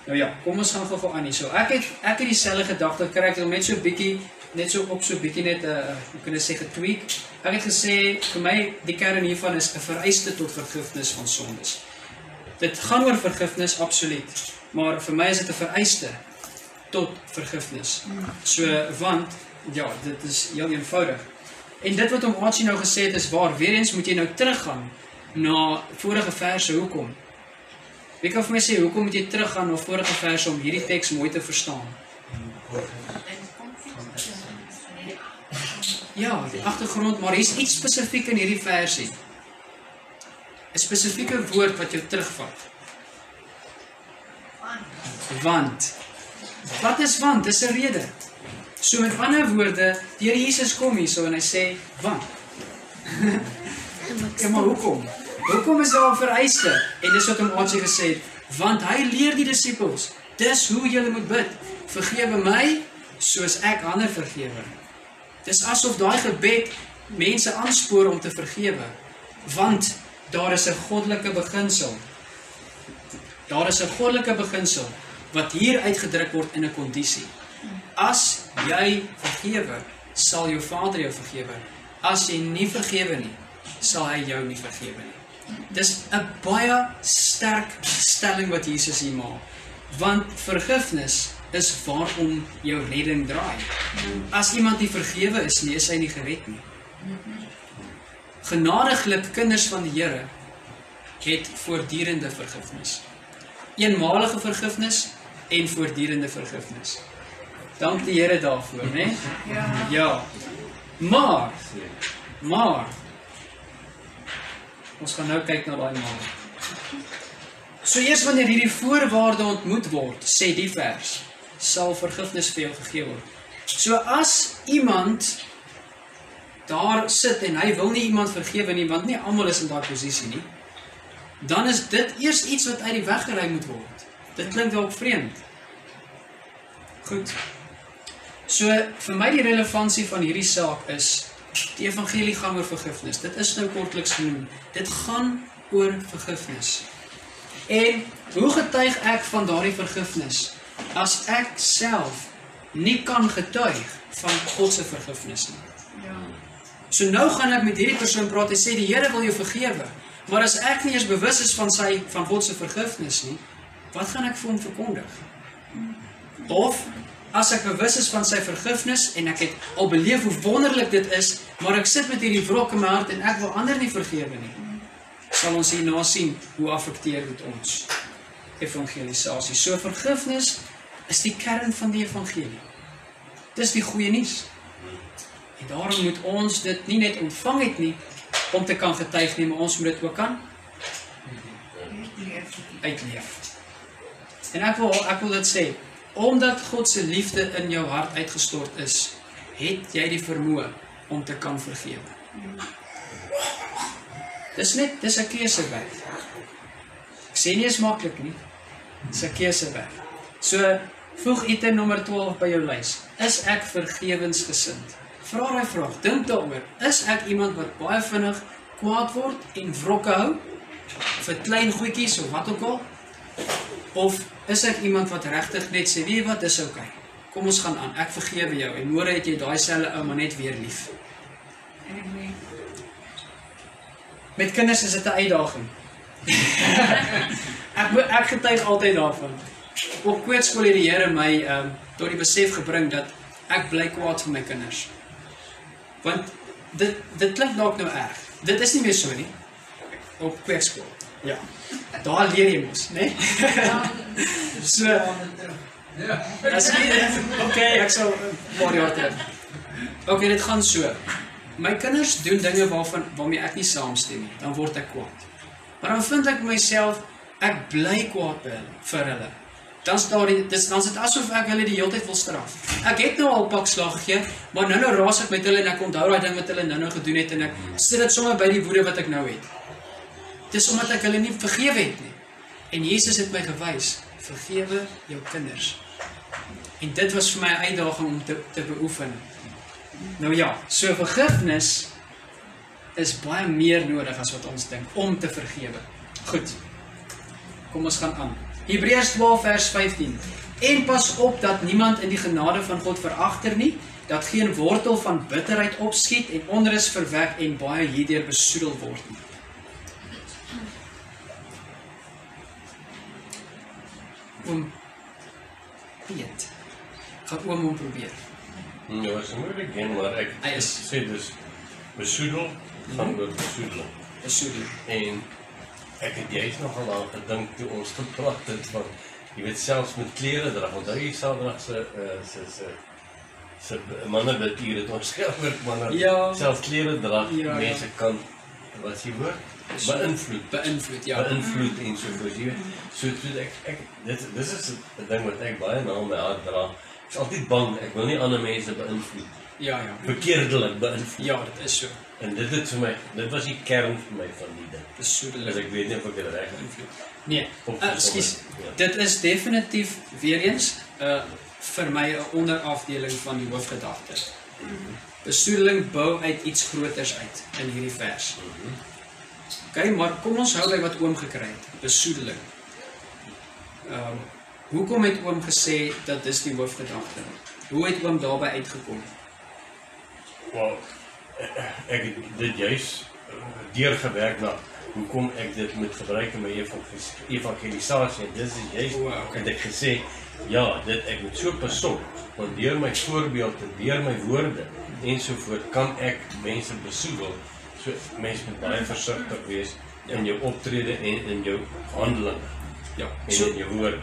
Nou ja, kom ons gaan gou-gou aan hier. So ek het ek het dieselfde gedagte kry ek het hom net so bietjie net so op so bietjie net 'n uh, hoe kan ek sê getweak. Ek het gesê vir my die kern hiervan is 'n vereiste tot vergifnis van sondes. Dit gaan oor vergifnis absoluut, maar vir my is dit 'n vereiste tot vergifnis. So want ja, dit is heel eenvoudig. En dit wat hom Archie nou gesê het is waar. Weer eens moet jy nou teruggaan na vorige verse hoekom. Wie kan vir my sê hoekom moet jy teruggaan na vorige verse om hierdie teks mooi te verstaan? Ja, die agtergrond, maar hier's iets spesifiek in hierdie versie. 'n Spesifieke woord wat jou terugvat. Want. Wat is want? Dis 'n rede. So met ander woorde, die Here Jesus kom hier so en hy sê, "Want." Ja, maar hoekom? Hoekom is daar 'n vereiste? En dis wat hom Archie gesê het, want hy leer die disippels, dis hoe julle moet bid. Vergewe my soos ek ander vergewe. Dis asof daai gebed mense aanspoor om te vergewe, want daar is 'n goddelike beginsel. Daar is 'n goddelike beginsel wat hier uitgedruk word in 'n kondisie. As jy vergewe, sal jou Vader jou vergewe. As jy nie vergewe nie, sal hy jou nie vergewe nie. Dis 'n baie sterk stelling wat Jesus hier maak. Want vergifnis is waarom jou redding draai. As iemand nie vergewe is nie, is hy nie gered nie. Genadiglik kinders van die Here het voortdurende vergifnis. Eenmalige vergifnis en voortdurende vergifnis. Dank die Here daarvoor, né? Ja. Ja. Maar maar ons gaan nou kyk na daai maar. So eers wanneer hierdie voorwaarde ontmoet word, sê die vers, sal vergifnis vir jou gegee word. So as iemand daar sit en hy wil nie iemand vergewe nie, want nie almal is in daai posisie nie, dan is dit eers iets wat uit die weg geruim moet word. Dit klink dalk vreemd. Goed. So vir my die relevantie van hierdie saak is die evangelie gaan oor vergifnis. Dit is nou kortliks genoem. Dit gaan oor vergifnis. En hoe getuig ek van daardie vergifnis as ek self nie kan getuig van God se vergifnis nie? Ja. So nou gaan ek met hierdie persoon praat en sê die Here wil jou vergewe. Maar as ek nie eens bewus is van sy van God se vergifnis nie, wat gaan ek vir hom verkondig? Of as ek bewus is van sy vergifnis en ek het al beleef hoe wonderlik dit is, maar ek sit met hierdie wrok in my hart en ek wil ander nie vergewe nie. Sal ons hierna sien hoe affekteer dit ons evangelisasie. So vergifnis is die kern van die evangelie. Dis die goeie nuus. En daarom moet ons dit nie net ontvang het nie om te kan getuig nie, maar ons moet dit ook kan Leef. uitleef. En ek wil ek wil dit sê, omdat God se liefde in jou hart uitgestort is, het jy die vermoë om te kan vergewe. Dis net dis 'n keusewerk. Ek sê nie is maklik nie. Dis 'n keusewerk. So voeg item nommer 12 by jou lys. Is ek vergewensgesind? Vra daai vraag. Dink daaroor. Is ek iemand wat baie vinnig kwaad word en wrokke hou vir klein goedjies of wat ook al? Of is ek iemand wat regtig net sê, "Weet jy wat, dis oukei. Okay. Kom ons gaan aan. Ek vergewe jou." En môre het jy daai selfe ou maar net weer lief. Amen. Met kinders is dit 'n uitdaging. (laughs) ek ek getuig altyd daarvan. Op kweekskool het die Here my ehm um, tot die besef gebring dat ek bly kwaad vir my kinders. Want dit dit klink dalk nou erg. Dit is nie meer so nie. Op kweekskool. Ja. Daar leer jy mos, né? Nee? (laughs) so Ja. As jy okay, ek sal 'n paar jaar terug. Okay, dit gaan so. My kinders doen dinge waarvan waarmee ek nie saamstem nie, dan word ek kwaad. Maar dan vind ek myself ek bly kwaad by hulle vir hulle. Dan's daar die dis dan's dit asof ek hulle die hele tyd wil straf. Ek het nou al pak slag gegee, maar nou nou raas ek met hulle en ek onthou daai ding wat hulle nou nou gedoen het en ek sit dit sommer by die woede wat ek nou het. Dis omdat ek hulle nie vergewe het nie. En Jesus het my gewys, vergewe jou kinders. En dit was vir my 'n uitdaging om te te beoefen. Nou ja, so vergifnis is baie meer nodig as wat ons dink om te vergewe. Goed. Kom ons gaan aan. Hebreërs 12 vers 15. En pas op dat niemand in die genade van God veragter nie, dat geen wortel van bitterheid opskiet en onrus verwek en baie hierdeur besoedel word nie. Oom Piet. Gaan oom hom probeer. Ja, is 'n moeilike een, maar ek Hy is- sê dus besoedel oor besoedeling. Besoedel. En ek het juist nogal aan gedink toe ons gepraat het van jy weet selfs met klere dra. Onthou jy Saterdag se uh, se se se manne wat hier het ons (laughs) gehoor manne Ja. selfs klere dra. Ja, ja. Mense kan wat is die woord? Beïnvloed. Beïnvloed, ja. beïnvloed en so voort. Jy weet, so toe ek ek dit dis is 'n ding wat ek baie na my hart dra. Ek is altyd bang ek wil nie ander mense beïnvloed. Ja, ja. Verkeerdelik beïnvloed. Ja, dit is so. En dit het vir my dit was die kern vir my van die ding. Besoedel. Dus ek weet nie of ek dit reg beïnvloed. Nee, Of- uh, ekskuus. Ja. Dit is definitief weer eens 'n uh, vir my 'n onderafdeling van die hoofgedagte. Besoedeling bou uit iets groters uit in hierdie vers. OK, maar kom ons hou by wat oom gekry het. Besoedeling. Ehm um, hoekom het oom gesê dat dis die hoofgedagte? Hoe het oom daarbey uitgekom? Wel, ek het dit juis eh, deurgewerk na hoekom ek dit moet gebruik in my evangelis- evangelisasie. Dis is juist O, okay. het ek gesê ja, dit ek moet so op want deur my voorbeeld en deur my woorde ensovoort kan ek mense besoedel. So mense moet baie versigtig wees in jou optrede en in jou handeling Ja, en so in jou woorde.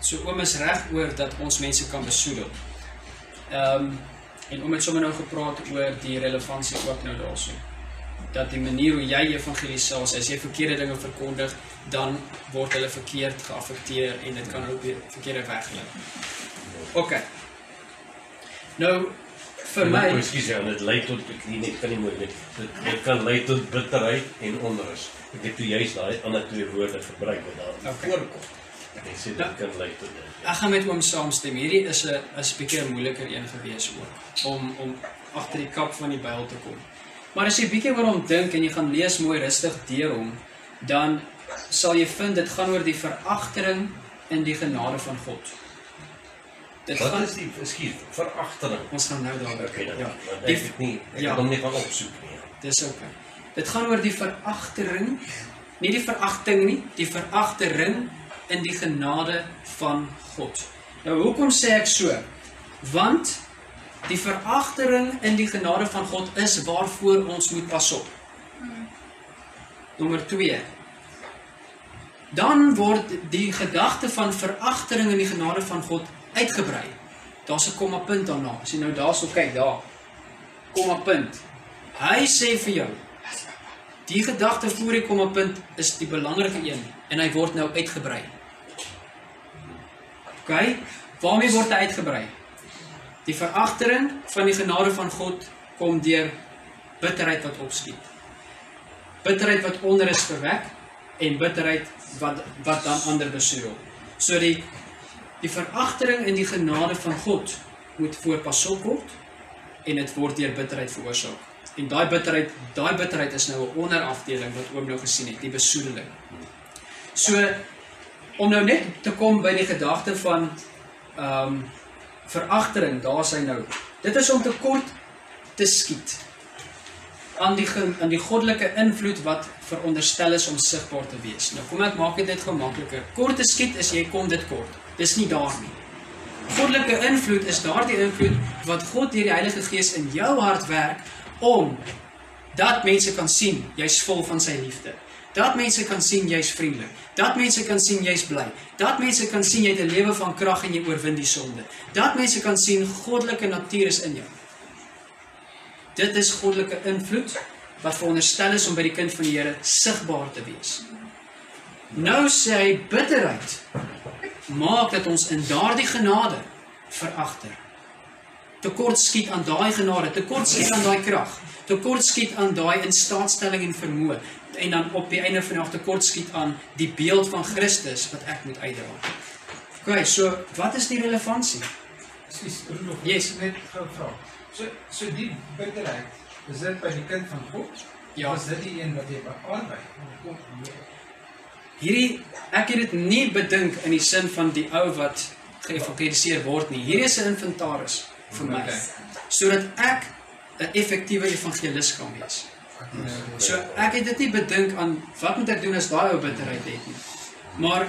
So oom is reg oor dat ons mense kan besoedel. Ehm en oom het sommer nou gepraat oor die relevantie ook nou daarso. Dat die manier hoe jy evangelisasie, as jy verkeerde dinge verkondig, dan word hulle verkeerd geaffekteer en dit kan hulle op die verkeerde weg lei. OK. Nou vir my Ekskuus, ja, dit lei tot ek nie kan nie mooi. Dit dit kan lei tot bitterheid en onrus. Ek het toe juist daai ander twee woorde gebruik wat daar Okay. voorkom. Ek sê dit Ja. kan lei tot dit. Ek gaan met oom saamstem. Hierdie is 'n is 'n bietjie 'n moeiliker een gewees ook om om agter die kap van die Bybel te kom. Maar as jy bietjie oor hom dink en jy gaan lees mooi rustig deur hom, dan sal jy vind dit gaan oor die veragtering in die genade van God. Dit Wat gaan is die ekskuus, veragtering? ons gaan nou daaroor. Okay, dan. ja. Die- Ek nie ek ja. hom nie gaan opsoek nie. Dis ok. Dit gaan oor die veragtering, nie die veragting nie, die veragtering in die genade van God. Nou hoekom sê ek so? Want die veragtering in die genade van God is waarvoor ons moet pas op. Nommer 2. Dan word die gedagte van veragtering in die genade van God uitgebrei. Daar's 'n komma punt daarna. As jy nou daarso kyk, daar. Komma punt. Hy sê vir jou die gedagte voor die komma punt is die belangrike een en hy word nou uitgebrei. OK? Waarmee word hy uitgebrei? Die veragtering van die genade van God kom deur bitterheid wat opskiet. Bitterheid wat onrus verwek en bitterheid wat wat dan ander besoedel. So die die veragtering in die genade van God moet voorpas word en dit word deur bitterheid veroorsaak. En daai bitterheid, daai bitterheid is nou 'n onderafdeling wat oom nou gesien het, die besoedeling. So om nou net te kom by die gedagte van ehm um, veragtering, daar's hy nou. Dit is om te kort te skiet aan die aan die goddelike invloed wat veronderstel is om sigbaar te wees. Nou kom ek maak dit net gemakliker. Kort te skiet is jy kom dit kort. Dis nie daar nie. Goddelike invloed is daardie invloed wat God deur die Heilige Gees in jou hart werk om dat mense kan sien jy's vol van sy liefde. Dat mense kan sien jy's vriendelik. Dat mense kan sien jy's bly. Dat mense kan sien jy het 'n lewe van krag en jy oorwin die sonde. Dat mense kan sien goddelike natuur is in jou. Dit is goddelike invloed wat veronderstel is om by die kind van die Here sigbaar te wees. Nou sê hy bitterheid maak dat ons in daardie genade veragter. Tekort skiet aan daai genade, tekort skiet aan daai krag, tekort skiet aan daai instaatstelling en vermoë en dan op die einde van die dag tekort skiet aan die beeld van Christus wat ek moet uitdra. OK, so wat is die relevantie? Skus, Rudolf, Yes. net gou vra. So so die bitterheid, is dit by die kind van God? Ja. Is dit die een wat jy bearbei? Kom Hierdie ek het dit nie bedink in die sin van die ou wat geëvangeliseer word nie. Hierdie is 'n inventaris vir my sodat ek 'n effektiewe evangelis kan wees. So ek het dit nie bedink aan wat moet ek doen as daai ou bitterheid het nie. Maar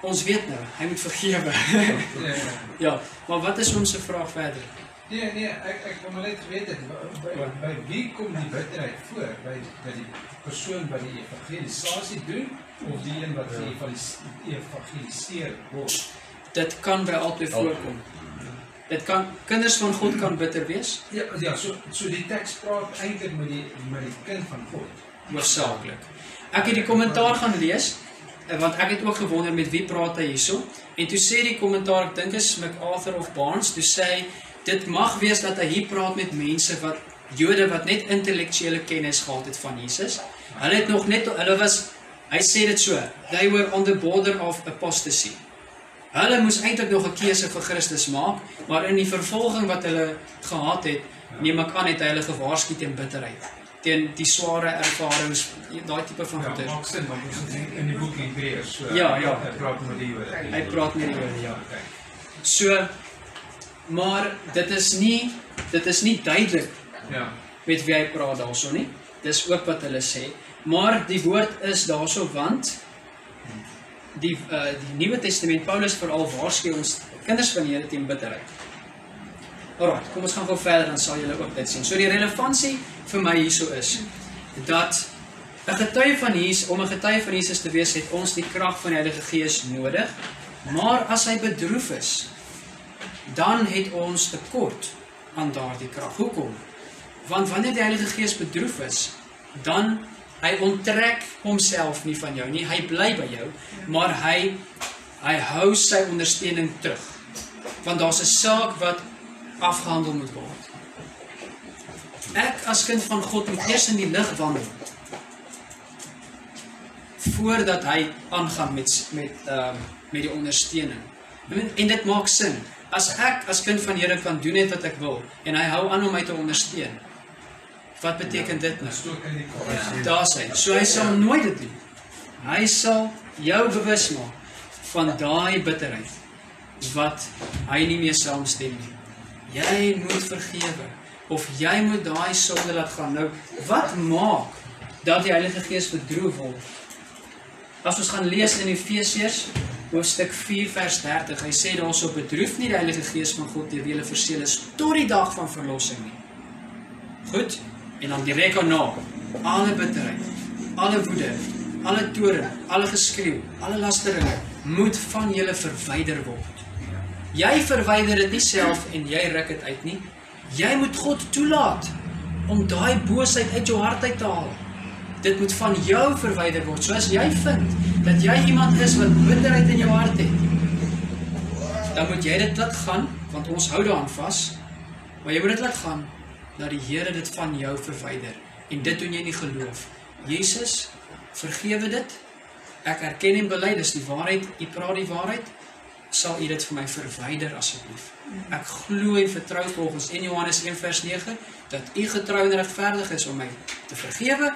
ons weet nou, hy moet vergewe. Ja, ja. (laughs) ja, maar wat is ons se vraag verder? Nee, nee, ek ek wil maar net weet het, by, by, by wie kom die bitterheid voor? By by die persoon wat die evangelisasie doen of die een wat geëvangelis- geëvangeliseer word? Dit kan by albei voorkom. Dit kan kinders van God kan bitter wees, Ja, ja, so so die teks praat eintlik met die met die kind van God. hoofsaaklik. Ek het die kommentaar gaan lees eh, want ek het ook gewonder met wie praat hy hierso en toe sê die kommentaar ek dink is MacArthur of Barnes toe sê hy dit mag wees dat hy hier praat met mense wat Jode wat net intellektuele kennis gehad het van Jesus. Hulle het nog net hulle was hy sê dit so, they were on the border of apostasy. Hulle moes eintlik nog 'n keuse vir Christus maak, maar in die vervolging wat hulle gehad het, neem ek aan het hy hulle gewaarsku teen bitterheid, teen die sware ervarings, daai tipe van Ja, goeie. maak sin want ons het in- die boek Hebreërs so. Ja, ja. Hy praat met die Jode. Hy praat met die Jode, ja. Okay. So maar dit is nie dit is nie duidelik Ja. met wie hy praat daarso nie. Dis ook wat hulle sê, maar die woord is daarso want die uh, die Nuwe Testament Paulus veral waarsku ons kinders van die Here teen bitterheid. Alraai, kom ons gaan gou verder dan sal julle ook dit sien. So die relevantie vir my hierso is dat 'n getuie van Jesus om 'n getuie van Jesus te wees, het ons die krag van die Heilige Gees nodig. Maar as hy bedroef is, dan het ons tekort aan daardie krag. Hoekom? Want wanneer die Heilige Gees bedroef is, dan hy onttrek homself nie van jou nie. Hy bly by jou, maar hy hy hou sy ondersteuning terug. Want daar's 'n saak wat afgehandel moet word. Ek as kind van God moet eers in die lig wandel voordat hy aangaan met met ehm um, met die ondersteuning. En, en dit maak sin. As ek as kind van Here kan doen net wat ek wil en hy hou aan om my te ondersteun. Wat beteken dit nou? Kar. Daar's hy. So hy sal nooit dit doen. Hy sal jou bewus maak van daai bitterheid wat hy nie meer saamstem nie. Jy moet vergewe of jy moet daai sonde laat gaan. Nou, wat maak dat die Heilige Gees bedroef word? As ons gaan lees in Efesiërs hoofstuk 4 vers 30, hy sê daarso bedroef nie die Heilige Gees van God deur wie julle verseël is tot die dag van verlossing nie. Goed? En dan direk daarna, alle bitterheid, alle woede, alle toorn, alle geskreeu, alle lasteringe moet van julle verwyder word. Jy verwyder dit nie self en jy ruk dit uit nie. Jy moet God toelaat om daai boosheid uit jou hart uit te haal. Dit moet van jou verwyder word. So as jy vind dat jy iemand is wat bitterheid in jou hart het, dan moet jy dit laat gaan want ons hou daaraan vas. Maar jy moet dit laat gaan dat die Here dit van jou verwyder en dit doen jy nie geloof. Jesus, vergewe dit. Ek erken en bely dis die waarheid. U praat die waarheid. Sal u dit vir my verwyder asseblief? Ek glo en vertrou volgens 1 Johannes 1 vers 9 dat u getrou en regverdig is om my te vergewe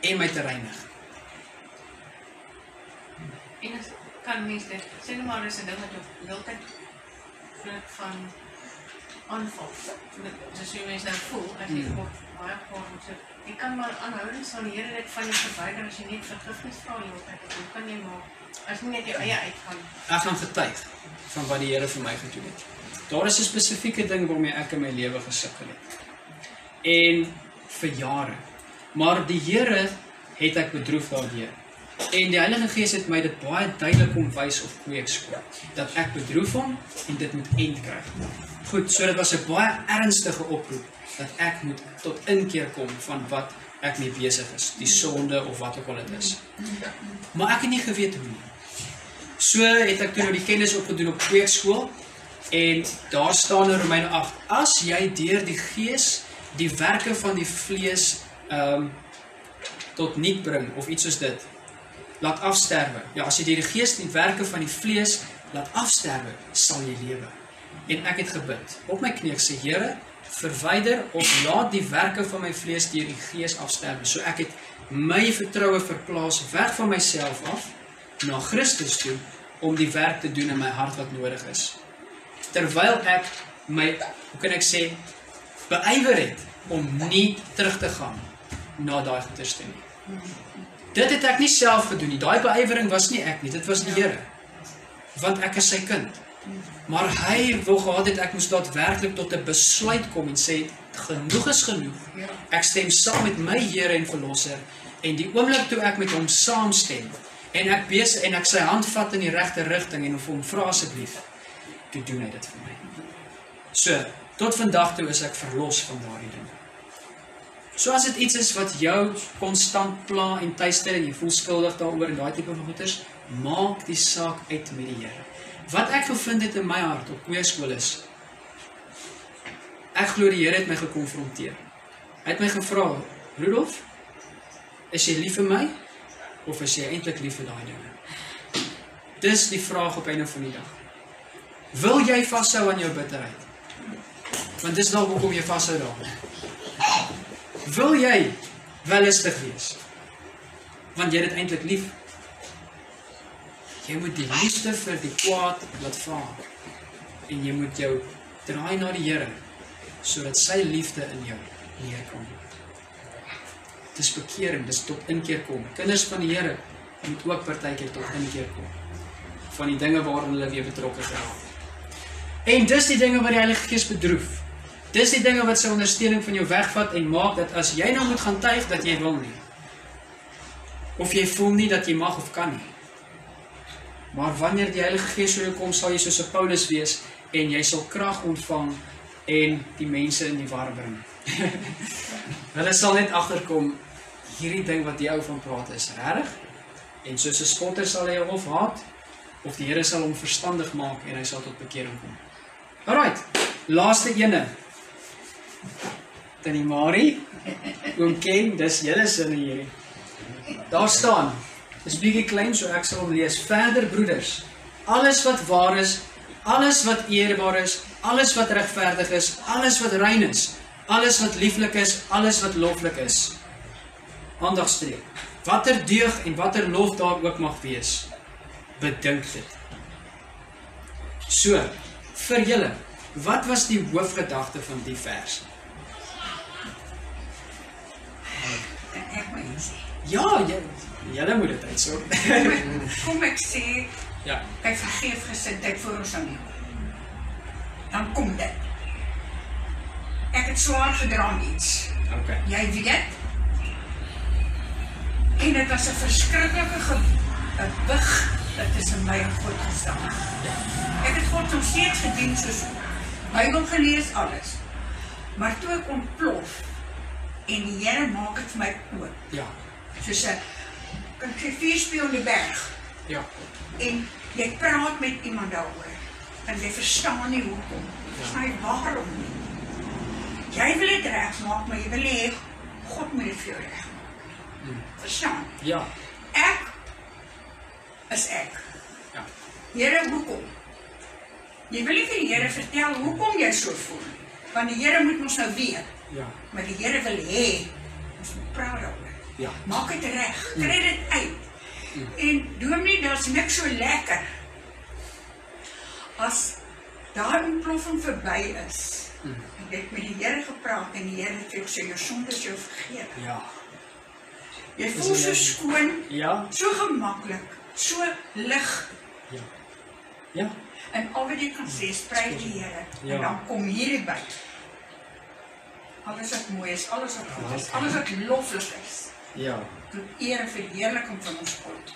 en my te reinig. En as kan mens dit sê nou maar dis 'n ding wat jou heeltyd vloek van aanval. Dis hoe mense nou voel as jy Hmm. word baie kwaad so. Jy kan maar aanhoudend sal die Here dit van jou verwyder as jy net vergifnis vra heeltyd. Hoe kan jy maar as jy net jou eie uitgaan? Ek gaan getuig van wat die Here vir my gedoen het. Daar is 'n spesifieke ding waarmee ek in my lewe gesukkel het. En vir jare. Maar die Here het ek bedroef daardeur. En die Heilige Gees het my dit baie duidelik kom wys of kweekskool dat ek bedroef hom en dit moet eind kry. Goed, so dit was 'n baie ernstige oproep dat ek moet tot inkeer kom van wat ek mee besig is, die sonde of wat ook al dit is. Maar ek het nie geweet hoe nie. So het ek toe nou die kennis opgedoen op kweekskool en daar staan in Romeine 8: As jy deur die Gees die werke van die vlees ehm um, tot niet bring of iets soos dit, laat afsterwe. Ja, as jy deur die Gees die werke van die vlees laat afsterwe, sal jy lewe. En ek het gebid op my knie sê Here, verwyder of laat die werke van my vlees deur die Gees afsterwe. So ek het my vertroue verplaas weg van myself af na Christus toe om die werk te doen in my hart wat nodig is. Terwyl ek my, hoe kan ek sê, beywer het om nie terug te gaan na daai goeders toe nie. Dit het ek nie self gedoen nie. Daai beyewering was nie ek nie, dit was die Here. want ek is sy kind. Maar hy wou gehad het ek moes daadwerklik tot 'n besluit kom en sê genoeg is genoeg. Ja. Ek stem saam met my Here en Verlosser en die oomblik toe ek met hom saamstem en ek besig en ek sy hand vat in die regte rigting en of hom vra asseblief, toe doen hy dit vir my. So, tot vandag toe is ek verlos van daardie ding. So as dit iets is wat jou konstant pla en tuister en jy voel skuldig daaroor en daai tipe van goeters, maak die saak uit met die Here. Wat ek gevind het in my hart op kweeskool is ek glo die Here het my gekonfronteer. Hy het my gevra, "Rudolf, is jy lief vir my of is jy eintlik lief vir daai dinge?" Dis die vraag op einde van die dag. Wil jy vashou aan jou bitterheid? Want dis dalk hoekom jy vashou daaraan. Wil jy wellustig wees? Want jy het eintlik lief. Jy moet die liefde vir die kwaad laat vaar. En jy moet jou draai na die Here sodat sy liefde in jou neerkom. Dis bekering, dis tot inkeer kom. Kinders van die Here moet ook partykeer tot inkeer kom van die dinge waarin hulle weer betrokke geraak. En dis die dinge wat die Heilige Gees bedroef. Dis die dinge wat sy ondersteuning van jou wegvat en maak dat as jy nou moet gaan tuig dat jy wil nie. Of jy voel nie dat jy mag of kan nie. Maar wanneer die Heilige Gees oor jou kom, sal jy soos 'n Paulus wees en jy sal krag ontvang en die mense in die war bring. (laughs) Hulle sal net agterkom hierdie ding wat jy ou van praat is regtig. En soos 'n spotter sal hy jou of haat of die Here sal hom verstandig maak en hy sal tot bekering kom. Alraight, laaste ene. Tannie Marie, oom Ken, dis julle sinne hierdie. Daar staan. Dis bietjie klein so ek sal hom lees. Verder broeders, alles wat waar is, alles wat eerbaar is, alles wat regverdig is, alles wat rein is, alles wat lieflik is, alles wat loflik is. Aandag streek. Watter deug en watter lof daar ook mag wees, bedink dit. So, vir julle, wat was die hoofgedagte van die vers? Ek iets sê. Ja, jy, julle moet dit uitsorg. Kom ek, sê, ja. hy vergeef gesindheid voor ons aan. Dan kom dit. Ek het swaar gedra aan iets. Okay. Jy weet dit. En dit was 'n verskriklike gewig dat tussen my en God gestaan het. Ek het God nog steeds gedien soos Bybel gelees alles. Maar toe ek ontplof en die Here maak dit vir my oop. Ja. Soos 'n kan jy vier speel in die berg Ja. en jy praat met iemand daaroor en jy verstaan nie hoekom. Verstaan nie waarom nie. Jy wil dit regmaak, maar jy wil hê God moet dit vir jou regmaak. Verstaan? Ja. Ek is ek. Ja. Here, hoekom? Jy wil nie vir die Here vertel hoekom jy so voel nie. Want die Here moet ons nou weet. Ja. Maar die Here wil hê ons moet praat daaroor. Ja. Maak dit reg. Kry dit uit. En dominee, daar's niks so lekker as daai ontploffing verby is. En jy het met die Here gepraat en die Here het vir jou gesê jou sondes jou vergeef. Ja. Jy voel so skoon, Ja. so gemaklik, so lig. Ja. Ja. En al wat jy kan sê, prys die Here. Ja. En dan kom hierdie by. Alles wat mooi is, alles wat goed is, alles wat loflik is. Ja. tot eer en verheerliking van ons God.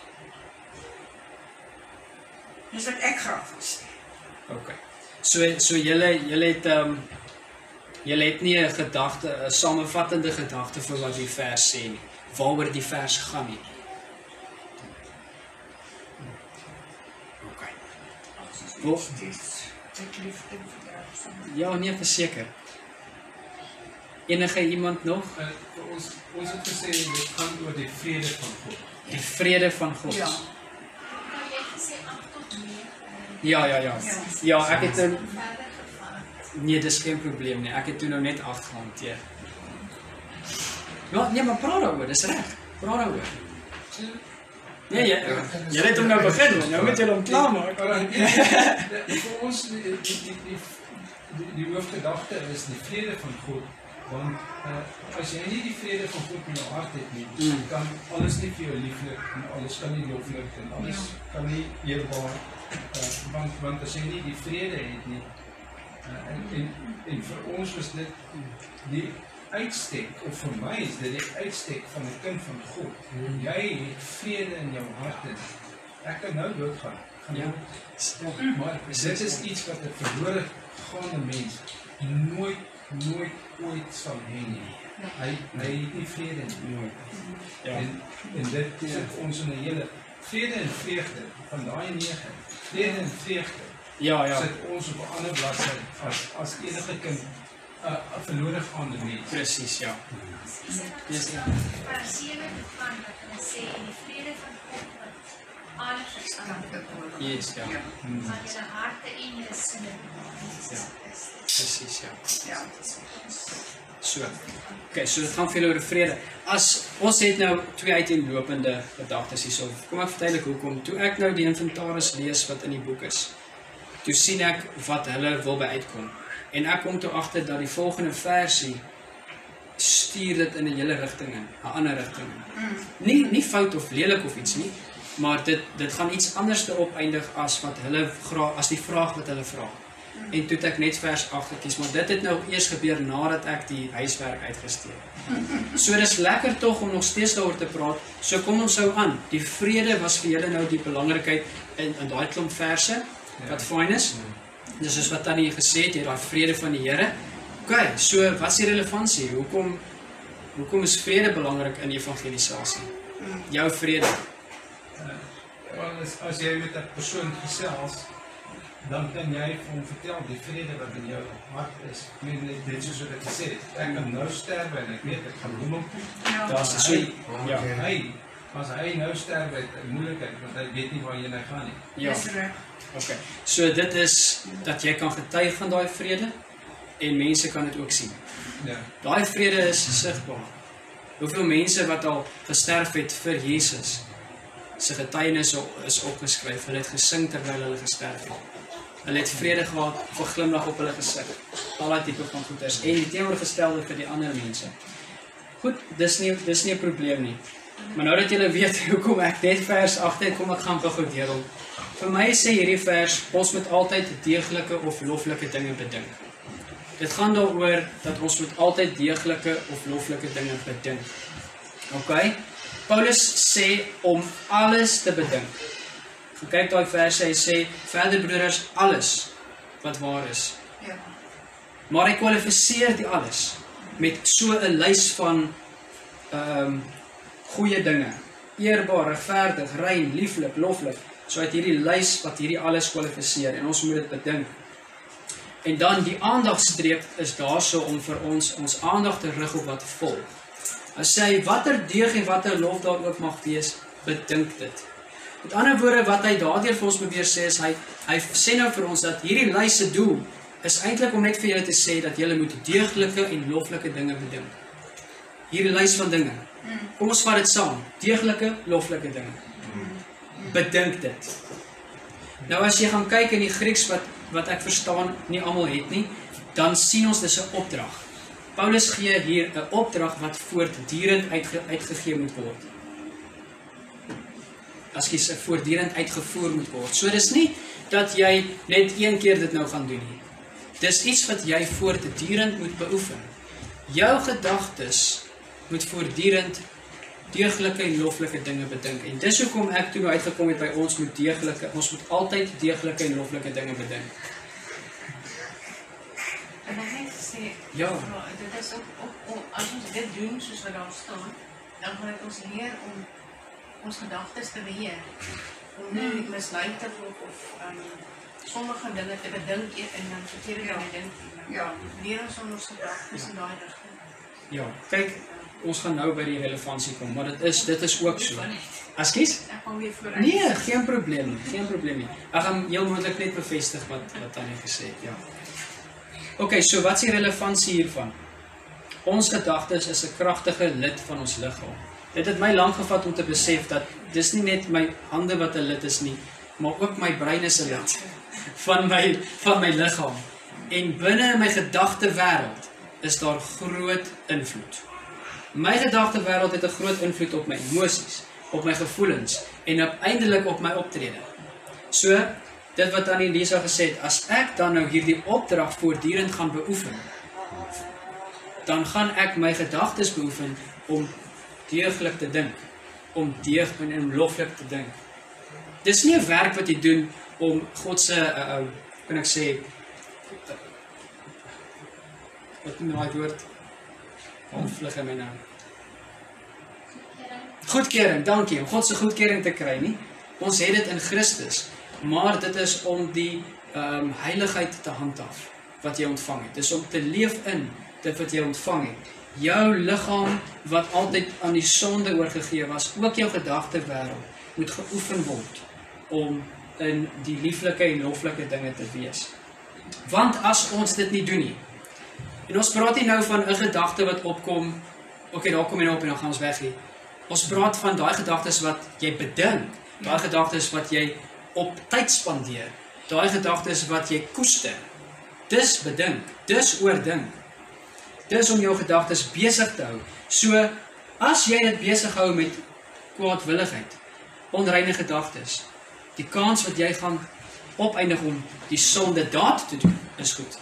Dis wat ek graag wil sê. Okay. So so julle julle het ehm um, julle het nie 'n gedagte, 'n samevattende gedagte vir wat die vers sê nie. Waaroor die vers gaan nie. Okay. Wel- Dis dit liefde en verdraagsaamheid. Ja, nee, verseker. Enige iemand nog? Uh, vir ons ons het gesê dit gaan oor die vrede van God. Die vrede van God. Ja. Maar jy het gesê 8 tot 9. Ja, ja, ja. Ja. Ja, ek het nou gevat. Nee, dis geen probleem nie. Ek het toe nou net 8 gehanteer. Ja, nee, maar praat daaroor, dis reg. Praat daaroor. Nee, jy jy het hom nou begin, nou moet jy hom nee, nee, nee, vir ons die die die die, die, die hoofgedagte is die vrede van God. Want uh, as jy nie die vrede van God in jou hart het nie, Mm. kan alles nie vir jou lieflik en alles kan nie loflik en alles kan nie eerbaar uh, want want as jy nie die vrede het nie uh, en, en en vir ons is dit die uitstek of vir my is dit die uitstek van 'n kind van God. Jy het vrede in jou hart en ek kan nou doodgaan. Gaan Ja. dood. Maar dit is iets wat 'n verlore gaande mens nooit nooit ooit sal hê nie. Hy hy het nie vrede nie. Mooi. Ja. En en dit sit ons in 'n hele vrede en vreugde van daai 9. Vrede en vreugde Ja, ja. sit ons op 'n ander bladsy as as enige kind 'n uh, 'n verlore gaande mens. Presies, ja. Yes, ja. Vers 7 toe gaan dat hulle sê en die vrede van God wat alle verstand Yes, ja. Hmm. van julle harte en julle sinne Ja. Presies, ja. Ja. So. Okay, so dit gaan vir julle oor vrede. As ons het nou twee uiteenlopende gedagtes hierso. Kom ek vertel ek hoekom. Toe ek nou die inventaris lees wat in die boek is, toe sien ek wat hulle wil by uitkom. En ek kom toe agter dat die volgende versie stuur dit in 'n hele rigting in, 'n ander rigting in. Nie nie fout of lelik of iets nie, maar dit dit gaan iets anders te opeindig as wat hulle vra as die vraag wat hulle vra. En toe het ek net vers 8 gekies, maar dit het nou eers gebeur nadat ek die huiswerk uitgesteek het. So dis lekker tog om nog steeds daaroor te praat. So kom ons hou aan. Die vrede was vir julle nou die belangrikheid in in daai klomp verse wat fyn is. Dis soos wat Tannie gesê het, jy daai vrede van die Here. OK, so wat is die relevantie? Hoekom hoekom is vrede belangrik in evangelisasie? Jou vrede. Wel as as jy met 'n persoon gesels, dan kan jy vir hom vertel die vrede wat in jou hart is. Ek meen net dit soos wat ek gesê het. Ek kan nou sterwe en ek weet ek gaan hom op. Daar's so ja. Hy as hy nou sterwe het 'n moeilikheid want hy weet nie waarheen hy gaan nie. Ja. Dis reg. OK. So dit is dat jy kan getuig van daai vrede en mense kan dit ook sien. Ja. Daai vrede is sigbaar. Hoeveel mense wat al gesterf het vir Jesus se getuienisse is opgeskryf. Hulle het gesing terwyl hulle gesterf het. Hulle het vrede gehad, 'n glimlag op hulle gesig. Al daai tipe van goeders en die teenoorgestelde vir die ander mense. Goed, dis nie dis nie 'n probleem nie. Maar nou dat julle weet (laughs) hoekom ek net vers 8 het, kom ek gaan gou deur hom. Vir my sê hierdie vers ons moet altyd deeglike of loflike dinge bedink. Dit gaan daaroor dat ons moet altyd deeglike of loflike dinge bedink. OK? Paulus sê om alles te bedink. Gaan kyk daai verse, hy sê verder broeders alles wat waar is. Ja. Maar hy kwalifiseer die alles met so 'n lys van ehm um, goeie dinge. Eerbaar, regverdig, rein, lieflik, loflik. So uit hierdie lys wat hierdie alles kwalifiseer en ons moet dit bedink. En dan die aandagstreep is daarso om vir ons ons aandag te rig op wat volg. Hy sê watter deeg en watter lof daar ook mag wees, bedink dit. Met ander woorde wat hy daardeur vir ons probeer sê is hy hy sê nou vir ons dat hierdie lys se doel is eintlik om net vir julle te sê dat julle moet deeglike en loflike dinge bedink. Hierdie lys van dinge. Kom ons vat dit saam. Deeglike, loflike dinge. Bedink dit. Nou as jy gaan kyk in die Grieks wat wat ek verstaan nie almal het nie, dan sien ons dis 'n opdrag. Paulus gee hier 'n opdrag wat voortdurend uitge, uitgegee moet word. Askies voortdurend uitgevoer moet word. So dis nie dat jy net een keer dit nou gaan doen nie. Dis iets wat jy voortdurend moet beoefen. Jou gedagtes moet voortdurend deeglike en loflike dinge bedink. En dis hoekom ek toe uitgekom het by ons moet deeglike, ons moet altyd deeglike en loflike dinge bedink. En dan net sê, Ja. maar dit is ook, ook, ook as ons dit doen soos wat daar staan, dan gaan dit ons leer om ons gedagtes te beheer. Om nie mislei te word of um, sommige dinge te bedink e- en dan verkeerde Ja. dinge dink. Ja. Leer ons om ons gedagtes in daai rigting. Ja, kyk, ons gaan nou by die relevantie kom, maar dit is dit is ook so. Askies? Ek gaan weer vooruit. Nee, geen probleem geen probleem nie. Ek gaan heel moontlik net bevestig wat wat Tannie gesê het, ja. OK, so wat is die relevantie hiervan? Ons gedagtes is 'n kragtige lid van ons liggaam. Dit het my lank gevat om te besef dat dis nie net my hande wat 'n lid is nie, maar ook my brein is 'n lid van my van my liggaam. En binne in my gedagtewêreld is daar groot invloed. My gedagtewêreld het 'n groot invloed op my emosies, op my gevoelens en uiteindelik op my optrede. So, dit wat aan Elisa gesê het, as ek dan nou hierdie opdrag voortdurend gaan beoefen, dan gaan ek my gedagtes beoefen om deeglik te dink, om deeg en om loflik te dink. Dis nie 'n werk wat jy doen om God se uh, uh kan ek sê wat noem daai woord? Onvlug in my naam. Goedkeuring, dankie. Om God se goedkeuring te kry, nie? Ons het dit in Christus, maar dit is om die ehm um, heiligheid te handhaaf wat jy ontvang het. Dis om te leef in dit wat jy ontvang het. Jou liggaam wat altyd aan die sonde oorgegee was, ook jou gedagte wêreld moet geoefen word om in die lieflike en loflike dinge te wees. Want as ons dit nie doen nie. En ons praat nie nou van 'n gedagte wat opkom, okay, daar kom jy nou op en dan gaan ons weg hier. Ons praat van daai gedagtes wat jy bedink, daai gedagtes wat jy op tyd spandeer, daai gedagtes wat jy koester. Dis bedink, dis oordink. Dis om jou gedagtes besig te hou. So as jy dit besig hou met kwaadwilligheid, onreine gedagtes, die kans wat jy gaan opeindig om die sonde daad te doen is goed.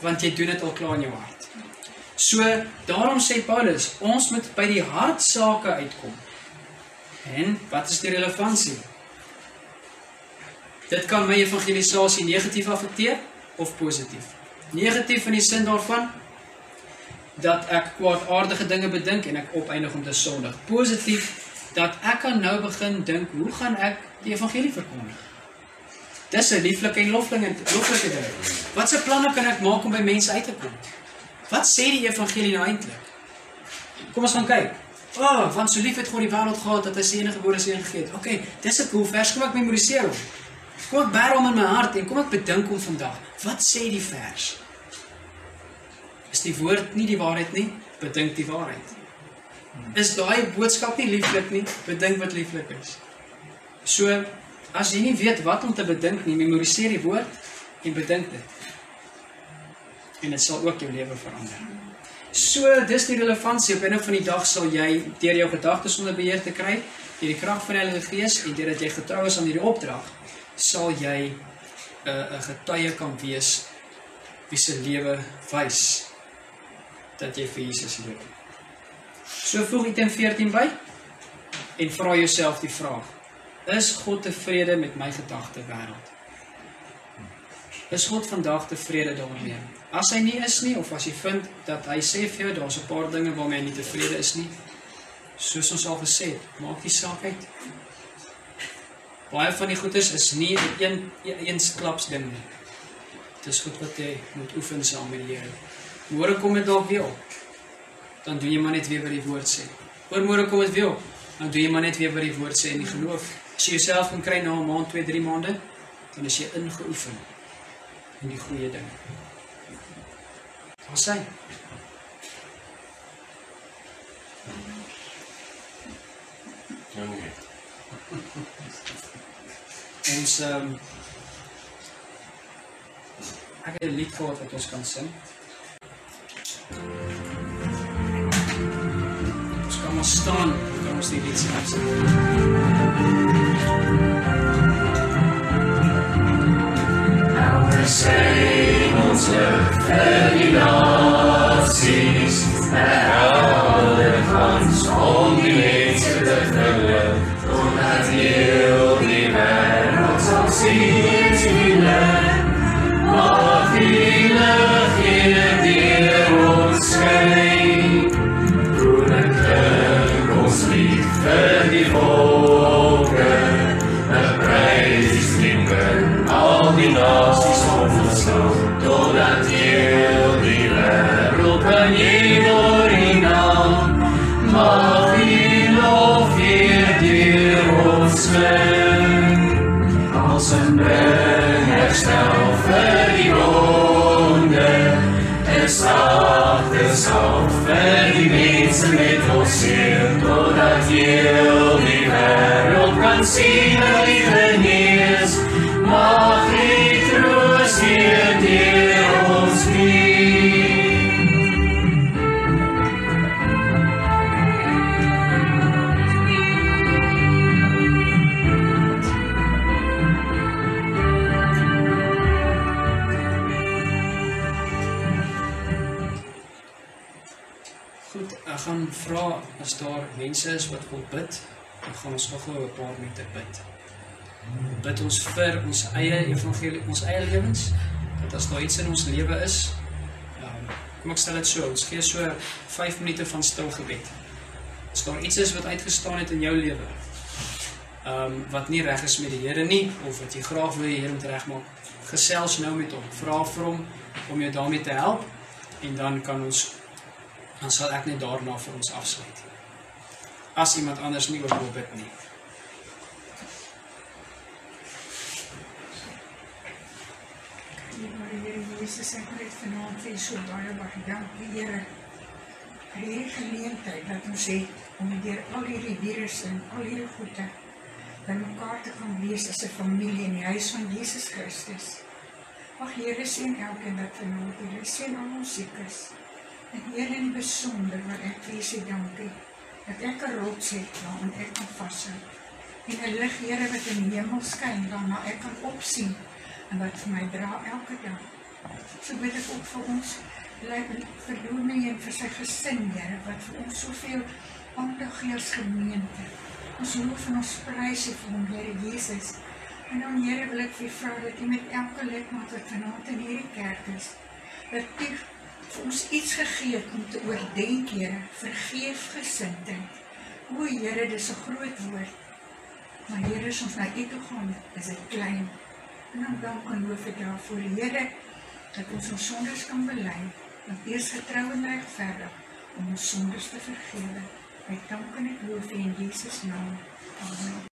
Want jy doen dit al klaar in jou hart. So daarom sê Paulus, ons moet by die hartsake uitkom. En wat is die relevantie? Dit kan my evangelisasie negatief affekteer of positief. Negatief in die sin daarvan dat ek kwaadaardige dinge bedink en ek opeindig om te sondig. Positief dat ek kan nou begin dink, hoe gaan ek die evangelie verkondig? Dis 'n lieflike en loflinge loflike ding. Watse planne kan ek maak om by mense uit te kom? Wat sê die evangelie nou eintlik? Kom ons gaan kyk. O, oh, want so lief het God die wêreld gehad dat hy sy enige gebore seun gegee het. Okay, dis 'n cool vers. Kom ek memoriseer hom. Kom ek bær hom in my hart en kom ek bedink hom vandag. Wat sê die vers? Is die woord nie die waarheid nie? Bedink die waarheid. Is daai boodskap nie lieflik nie? Bedink wat lieflik is. So as jy nie weet wat om te bedink nie, memoriseer die woord en bedink dit. En dit sal ook jou lewe verander. So dis die relevantie op 'n van die dag sal jy deur jou gedagtes onder beheer te kry, deur die krag van die Heilige Gees en deurdat jy getrou is aan hierdie opdrag, sal jy 'n uh, 'n getuie kan wees wie se lewe wys dat jy vir Jesus leef. So voeg item 14 by en vra jouself die vraag: Is God tevrede met my gedagte wêreld? Is God vandag tevrede daarmee? As hy nie is nie of as jy vind dat hy sê vir jou daar's 'n paar dinge waarmee hy nie tevrede is nie, soos ons al gesê het, maak die saak uit. Baie van die goeders is nie 'n een eens klaps ding nie. Dis goed wat jy moet oefen saam met die Here. Môre kom dit dalk weer op. Dan doen jy maar net weer wat die woord sê. Oor môre kom dit weer op. Dan doen jy maar net weer wat die woord sê in die geloof. As jy jouself kan kry na 'n maand, 2, 3 maande, dan is jy ingeoefen in die goeie ding. Ons sê Dankie. (laughs) ons ehm um, ek het 'n lied gehad wat ons kan sing. Ons kan maar staan, kan ons die lied sing. Thank gaan vra as daar mense is wat wil bid. Dan gaan ons nog gou 'n paar minute bid. Bid ons vir ons eie evangelie, ons eie lewens. Dat as daar iets in ons lewe is, um, kom ek stel dit so, ons gee so 5 minute van stil gebed. As daar iets is wat uitgestaan het in jou lewe, ehm um, wat nie reg is met die Here nie of wat jy graag wil die Here moet regmaak, gesels nou met hom. Vra vir hom om jou daarmee te help en dan kan ons dan sal ek net daarna vir ons afsluit. As iemand anders nie ook wil bid nie. Here Jesus, ek wil net vanaand vir so baie baie dankie, Here. vir hierdie geleentheid wat ons het om deur al hierdie virusse en al hierdie goede bymekaar te kan wees as 'n familie in die huis van Jesus Christus. Ag Here, sien elkeen wat vanaand hier is, sien al ons siekes. En Here in besonder wat ek vir sê dankie dat ek 'n rots het waaraan ek kan vashou. En 'n lig Here wat in die hemel skyn waarna ek kan opsien en wat vir my dra elke dag. So bid ek ook vir ons lyk vir Dominee en vir sy gesin, Here, wat vir ons soveel aandag gee as gemeente. Ons loof en ons prys U vir hom, Here Jesus. En dan Here wil ek vir vra dat U met elke lidmaat wat vanaand in hierdie kerk is, dat U ons iets gegee het om te oordenk, Here, vergeef gesindheid. O Here, dis 'n groot woord. Maar Here, as ons na U toe gaan, is dit klein. En dan dank en loof ek daarvoor, Here, dat ons ons sondes kan bely, want U is getrou en regverdig om ons sondes te vergewe. Ek dank en ek loof U in Jesus naam. Amen.